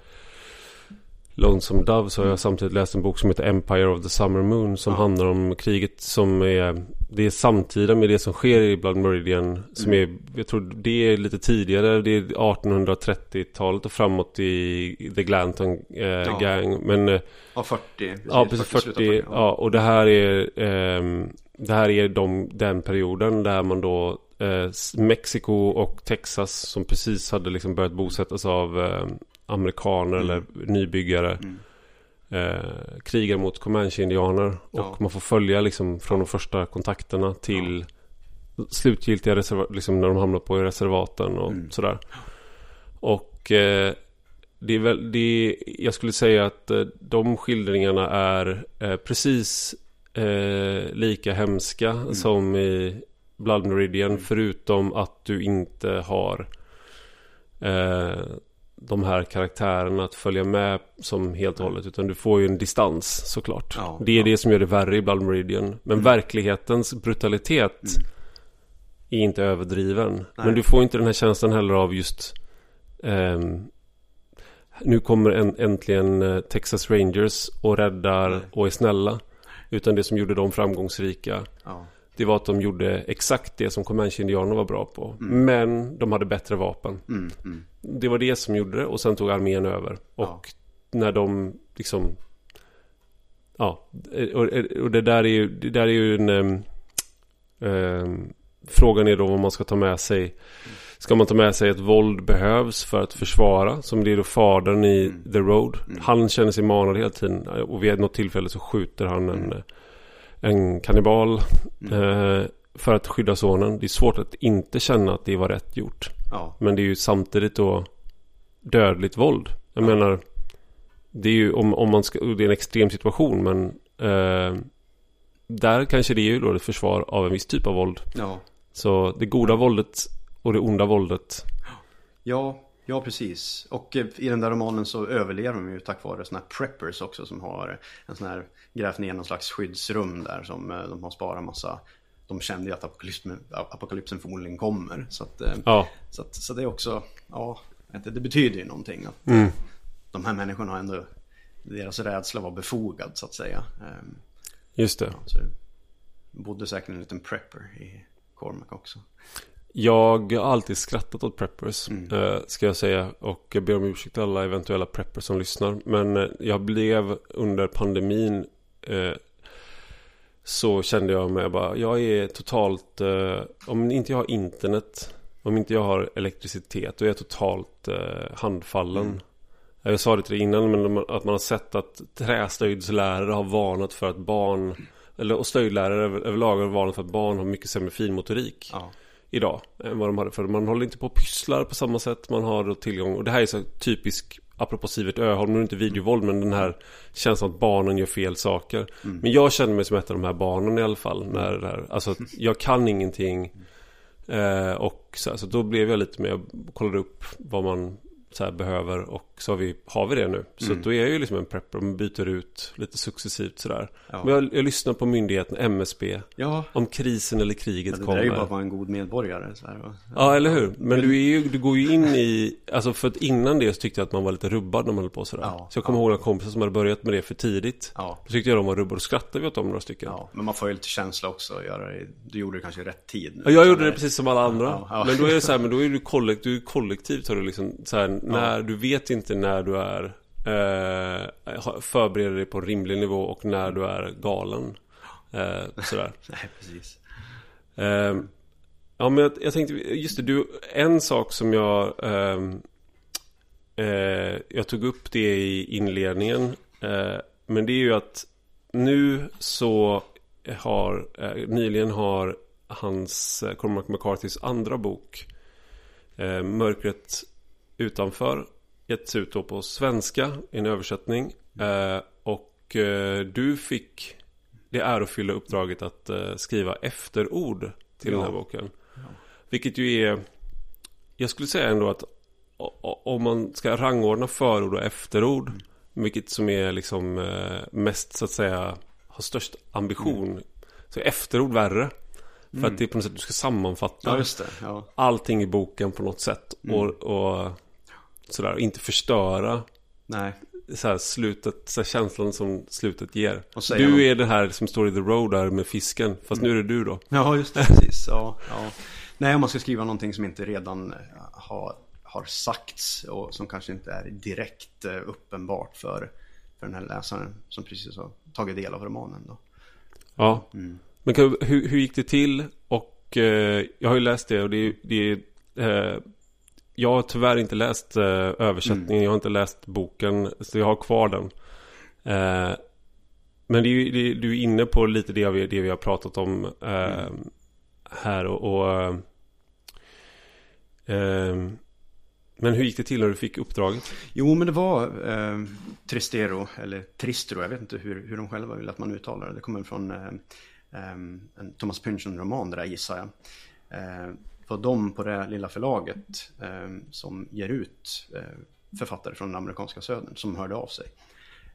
Lonesome Dove så har jag samtidigt läst en bok som heter Empire of the Summer Moon som ja. handlar om kriget som är Det är samtida med det som sker i Blood Meridian som mm. är Jag tror det är lite tidigare Det är 1830-talet och framåt i The Glanton eh, ja. Gang men eh, Ja 40 Ja precis 40, 40 ja. ja. och det här är eh, Det här är de, den perioden där man då eh, Mexiko och Texas som precis hade liksom börjat bosättas av eh, amerikaner mm. eller nybyggare. Mm. Eh, krigar mot Comanche-indianer. Och ja. man får följa liksom från de första kontakterna till ja. slutgiltiga reservat, liksom när de hamnar på reservaten och mm. sådär. Och eh, det är väl, det jag skulle säga att eh, de skildringarna är eh, precis eh, lika hemska mm. som i Blood Meridian. Mm. Förutom att du inte har eh, de här karaktärerna att följa med som helt och hållet. Utan du får ju en distans såklart. Ja, det är ja. det som gör det värre i Blood Meridian. Men mm. verklighetens brutalitet mm. är inte överdriven. Nej. Men du får inte den här känslan heller av just um, nu kommer en, äntligen uh, Texas Rangers och räddar Nej. och är snälla. Utan det som gjorde dem framgångsrika. Ja. Det var att de gjorde exakt det som Comanche-indianerna var bra på. Mm. Men de hade bättre vapen. Mm, mm. Det var det som gjorde det och sen tog armén över. Och ja. när de liksom... Ja, och, och, det där är ju, det där är ju en... Um, frågan är då vad man ska ta med sig. Ska man ta med sig att våld behövs för att försvara? Som det är då fadern i mm. The Road. Mm. Han känner sig manad hela tiden. Och vid något tillfälle så skjuter han en, mm. en kannibal. Mm. Eh, för att skydda sonen. Det är svårt att inte känna att det var rätt gjort. Ja. Men det är ju samtidigt då dödligt våld. Jag ja. menar, det är ju om, om man ska, det är en extrem situation men eh, där kanske det är ju då ett försvar av en viss typ av våld. Ja. Så det goda våldet och det onda våldet. Ja, ja precis. Och eh, i den där romanen så överlever de ju tack vare sådana här preppers också som har en sån här grävt ner någon slags skyddsrum där som eh, de har sparat massa de kände ju att apokalypsen, apokalypsen förmodligen kommer. Så, att, eh, ja. så, att, så det är också, ja, det betyder ju någonting att mm. de här människorna har ändå, deras rädsla var befogad så att säga. Ehm, Just det. Så bodde säkert en liten prepper i Cormac också. Jag har alltid skrattat åt preppers, mm. Eh, ska jag säga. Och jag ber om ursäkt till alla eventuella preppers som lyssnar. Men eh, jag blev under pandemin så kände jag mig bara, jag är totalt, eh, om inte jag har internet, om inte jag har elektricitet, då är jag totalt eh, handfallen. Mm. Jag sa det till dig innan, men att man har sett att trästöjdslärare har varnat för att barn, eller och stöjdlärare överlag har varnat för att barn har mycket sämre finmotorik. Ja. Idag än vad de hade för Man håller inte på och pysslar på samma sätt. Man har tillgång. Och det här är så typisk apropå Sivert Öholm, nu är det inte videovåld men den här känslan att barnen gör fel saker. Mm. Men jag känner mig som ett av de här barnen i alla fall. När det här, alltså jag kan ingenting. Eh, och så, så, då blev jag lite mer, kollade upp vad man så här, behöver och så har vi, har vi det nu. Så Mm. då är jag ju liksom en prepper och byter ut lite successivt sådär. Ja. Men jag, jag lyssnar på myndigheten MSB. Ja, Om krisen eller kriget det kommer. är ju bara att vara en god medborgare. Så här? Ja, eller hur? Men du, ju, du går ju in i... Alltså för att innan det så tyckte jag att man var lite rubbad när man höll på sådär. Så jag kommer ihåg några kompisar som hade börjat med det för tidigt. Ja. Då tyckte jag de var rubbade och skrattade vi åt dem några stycken. men man får ju lite känsla också att göra det. Du gjorde det kanske i rätt tid. Ja, jag gjorde det det- precis som alla andra. Men då är det så här, men då är du, kollekt, du är kollektivt har du liksom så här, när du vet inte när du är eh, förbereder dig på en rimlig nivå och när du är galen. Eh, sådär. Nej, precis. Eh, ja, men jag, jag tänkte, just det, du, en sak som jag ehm, eh, Jag tog upp det i inledningen. Eh, men det är ju att nu så har, eh, nyligen har hans, Cormac McCarthys andra bok Mörkret utanför getts ut då på svenska i en översättning. Eh, och eh, du fick det ärofyllda uppdraget att eh, skriva efterord till den här Ja. boken. Vilket ju är, jag skulle säga ändå att om man ska rangordna förord och efterord, vilket som är liksom mest så att säga har störst ambition, så är efterord värre. För att det är på något sätt du ska sammanfatta Ja. Ja, allting i boken på något sätt. Och, och sådär, och inte förstöra nej. så här, slutet, så här, känslan som slutet ger. Du är det här som står i The Road där med fisken. Fast nu är det du då. Ja, just det. Precis. Ja, ja. Nej, om man ska skriva någonting som inte redan eh, har, har sagts och som kanske inte är direkt eh, uppenbart för, för den här läsaren som precis har tagit del av romanen. Då. Ja. Men kan, hur, hur gick det till? Och eh, jag har ju läst det och det, det eh, Jag har tyvärr inte läst eh, översättningen. Jag har inte läst boken. Så jag har kvar den. Eh, men det är det, du är inne på lite det vi, det vi har pratat om eh, här och, och eh, eh, Men hur gick det till när du fick uppdraget? Jo, men det var eh, Tristero, eller Tristro, jag vet inte hur, hur de själva vill att man uttalar det. Det kommer från en Thomas Pynchon-roman, det där gissar jag. Eh, för de på det lilla förlaget eh, som ger ut eh, författare från den amerikanska södern som hörde av sig.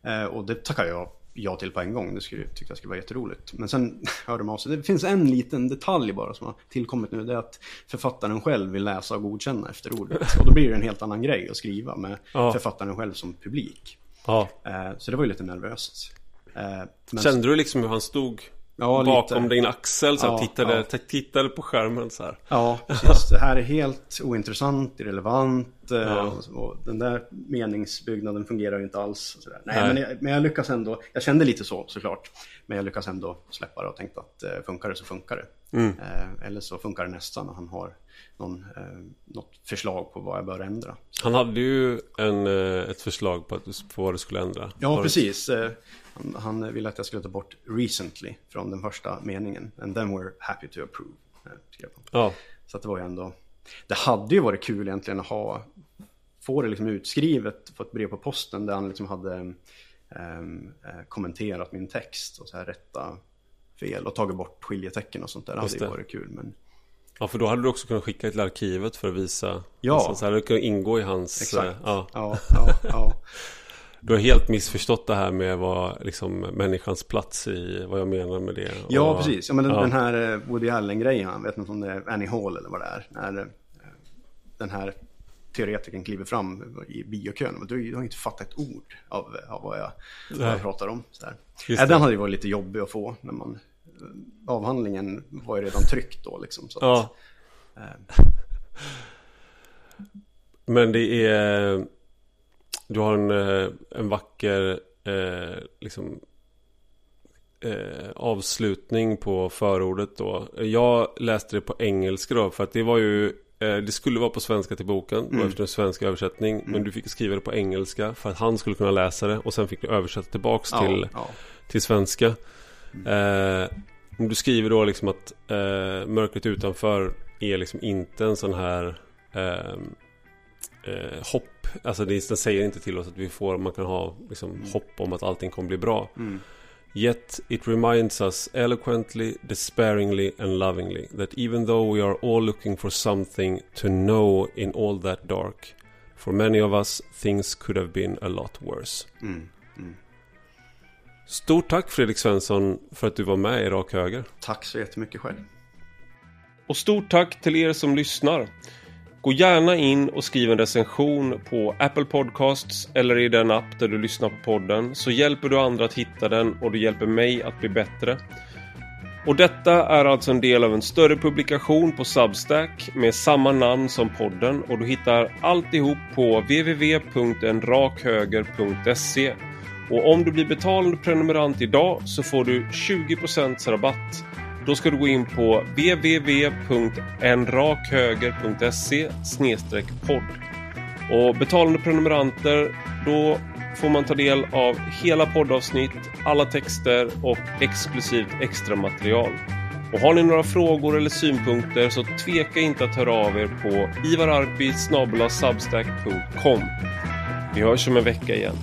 Eh, och det tackade jag ja till på en gång. Det skulle, tyckte jag skulle vara jätteroligt. Men sen hörde de av sig. Det finns en liten detalj bara som har tillkommit nu. Det är att författaren själv vill läsa och godkänna efter ordet. Och då blir det en helt annan grej att skriva med Ja. författaren själv som publik. Ja. Eh, så det var ju lite nervöst. Eh, men- Kände du liksom hur han stod Ja, bakom lite. din axel så här, Ja, tittade, ja. tittade på skärmen så här? Ja, precis. Det här är helt ointressant, irrelevant eh, Ja. och, den där meningsbyggnaden fungerar ju inte alls. Nej, Nej. Men, jag, men jag lyckas ändå. Jag kände lite så såklart. Men jag lyckas ändå släppa det och tänkte att eh, funkar det så funkar det. Mm. Eh, eller så funkar det nästan och han har någon, eh, något förslag på vad jag bör ändra. Han hade ju en, eh, ett förslag på, att, på vad du skulle ändra. Ja, precis. Eh, Han, han ville att jag skulle ta bort recently från den första meningen. And then we're happy to approve. skrev. Ja, Så att det var ju ändå... Det hade ju varit kul egentligen att ha... Få det liksom utskrivet, få ett brev på posten där han liksom hade eh, kommenterat min text och så här rätta fel och tagit bort skiljetecken och sånt där. Det hade ju varit kul. Men ja, för då hade du också kunnat skicka till arkivet för att visa. Ja. Alltså, så här, det kunde ingå i hans... exakt. eh, Ja. ja, ja, ja. Du har helt missförstått det här med vad, liksom, människans plats i vad jag menar med det. ja Och- precis. Ja, men den, ja. den här eh, Woody Allen-grejen, jag vet inte om det är Annie Hall eller vad det är. När eh, den här teoretikern kliver fram i biokön. Du, du har inte fattat ett ord av, av vad, jag, vad jag pratar om. Så det. den hade ju varit lite jobbig att få. När man, avhandlingen var ju redan tryckt då liksom. Så att, Ja. eh, Men det är... Du har en, eh, en vacker eh, liksom, eh, avslutning på förordet då. Jag läste det på engelska då för att det var ju eh, det skulle vara på svenska till boken, var efter en svensk översättning. Men du fick skriva det på engelska för att han skulle kunna läsa det. Och sen fick du översätta tillbaks ja, till, ja. till svenska. Eh, du skriver då liksom att eh, mörkret utanför är liksom inte en sån här eh, eh, hopp. Alltså det, den säger inte till oss att vi får, man kan ha liksom, hopp om att allting kommer bli bra. Mm. Yet it reminds us eloquently, despairingly and lovingly that even though we are all looking for something to know in all that dark, For many of us things could have been a lot worse. Mm. Stort tack Fredrik Svensson för att du var med i Rak Höger. Tack så jättemycket själv. Och stort tack till er som lyssnar. Gå gärna in och skriv en recension på Apple Podcasts eller i den app där du lyssnar på podden så hjälper du andra att hitta den och du hjälper mig att bli bättre. Och detta är alltså en del av en större publikation på Substack med samma namn som podden och du hittar alltihop på www.enrakhöger.se och om du blir betalande prenumerant idag så får du 20% rabatt. Då ska du gå in på www.enrakhöger.se podd. Och betalande prenumeranter, då får man ta del av hela poddavsnitt, alla texter och exklusivt extra material. Och har ni några frågor eller synpunkter så tveka inte att höra av er på ivararpi Vi hörs om en vecka igen.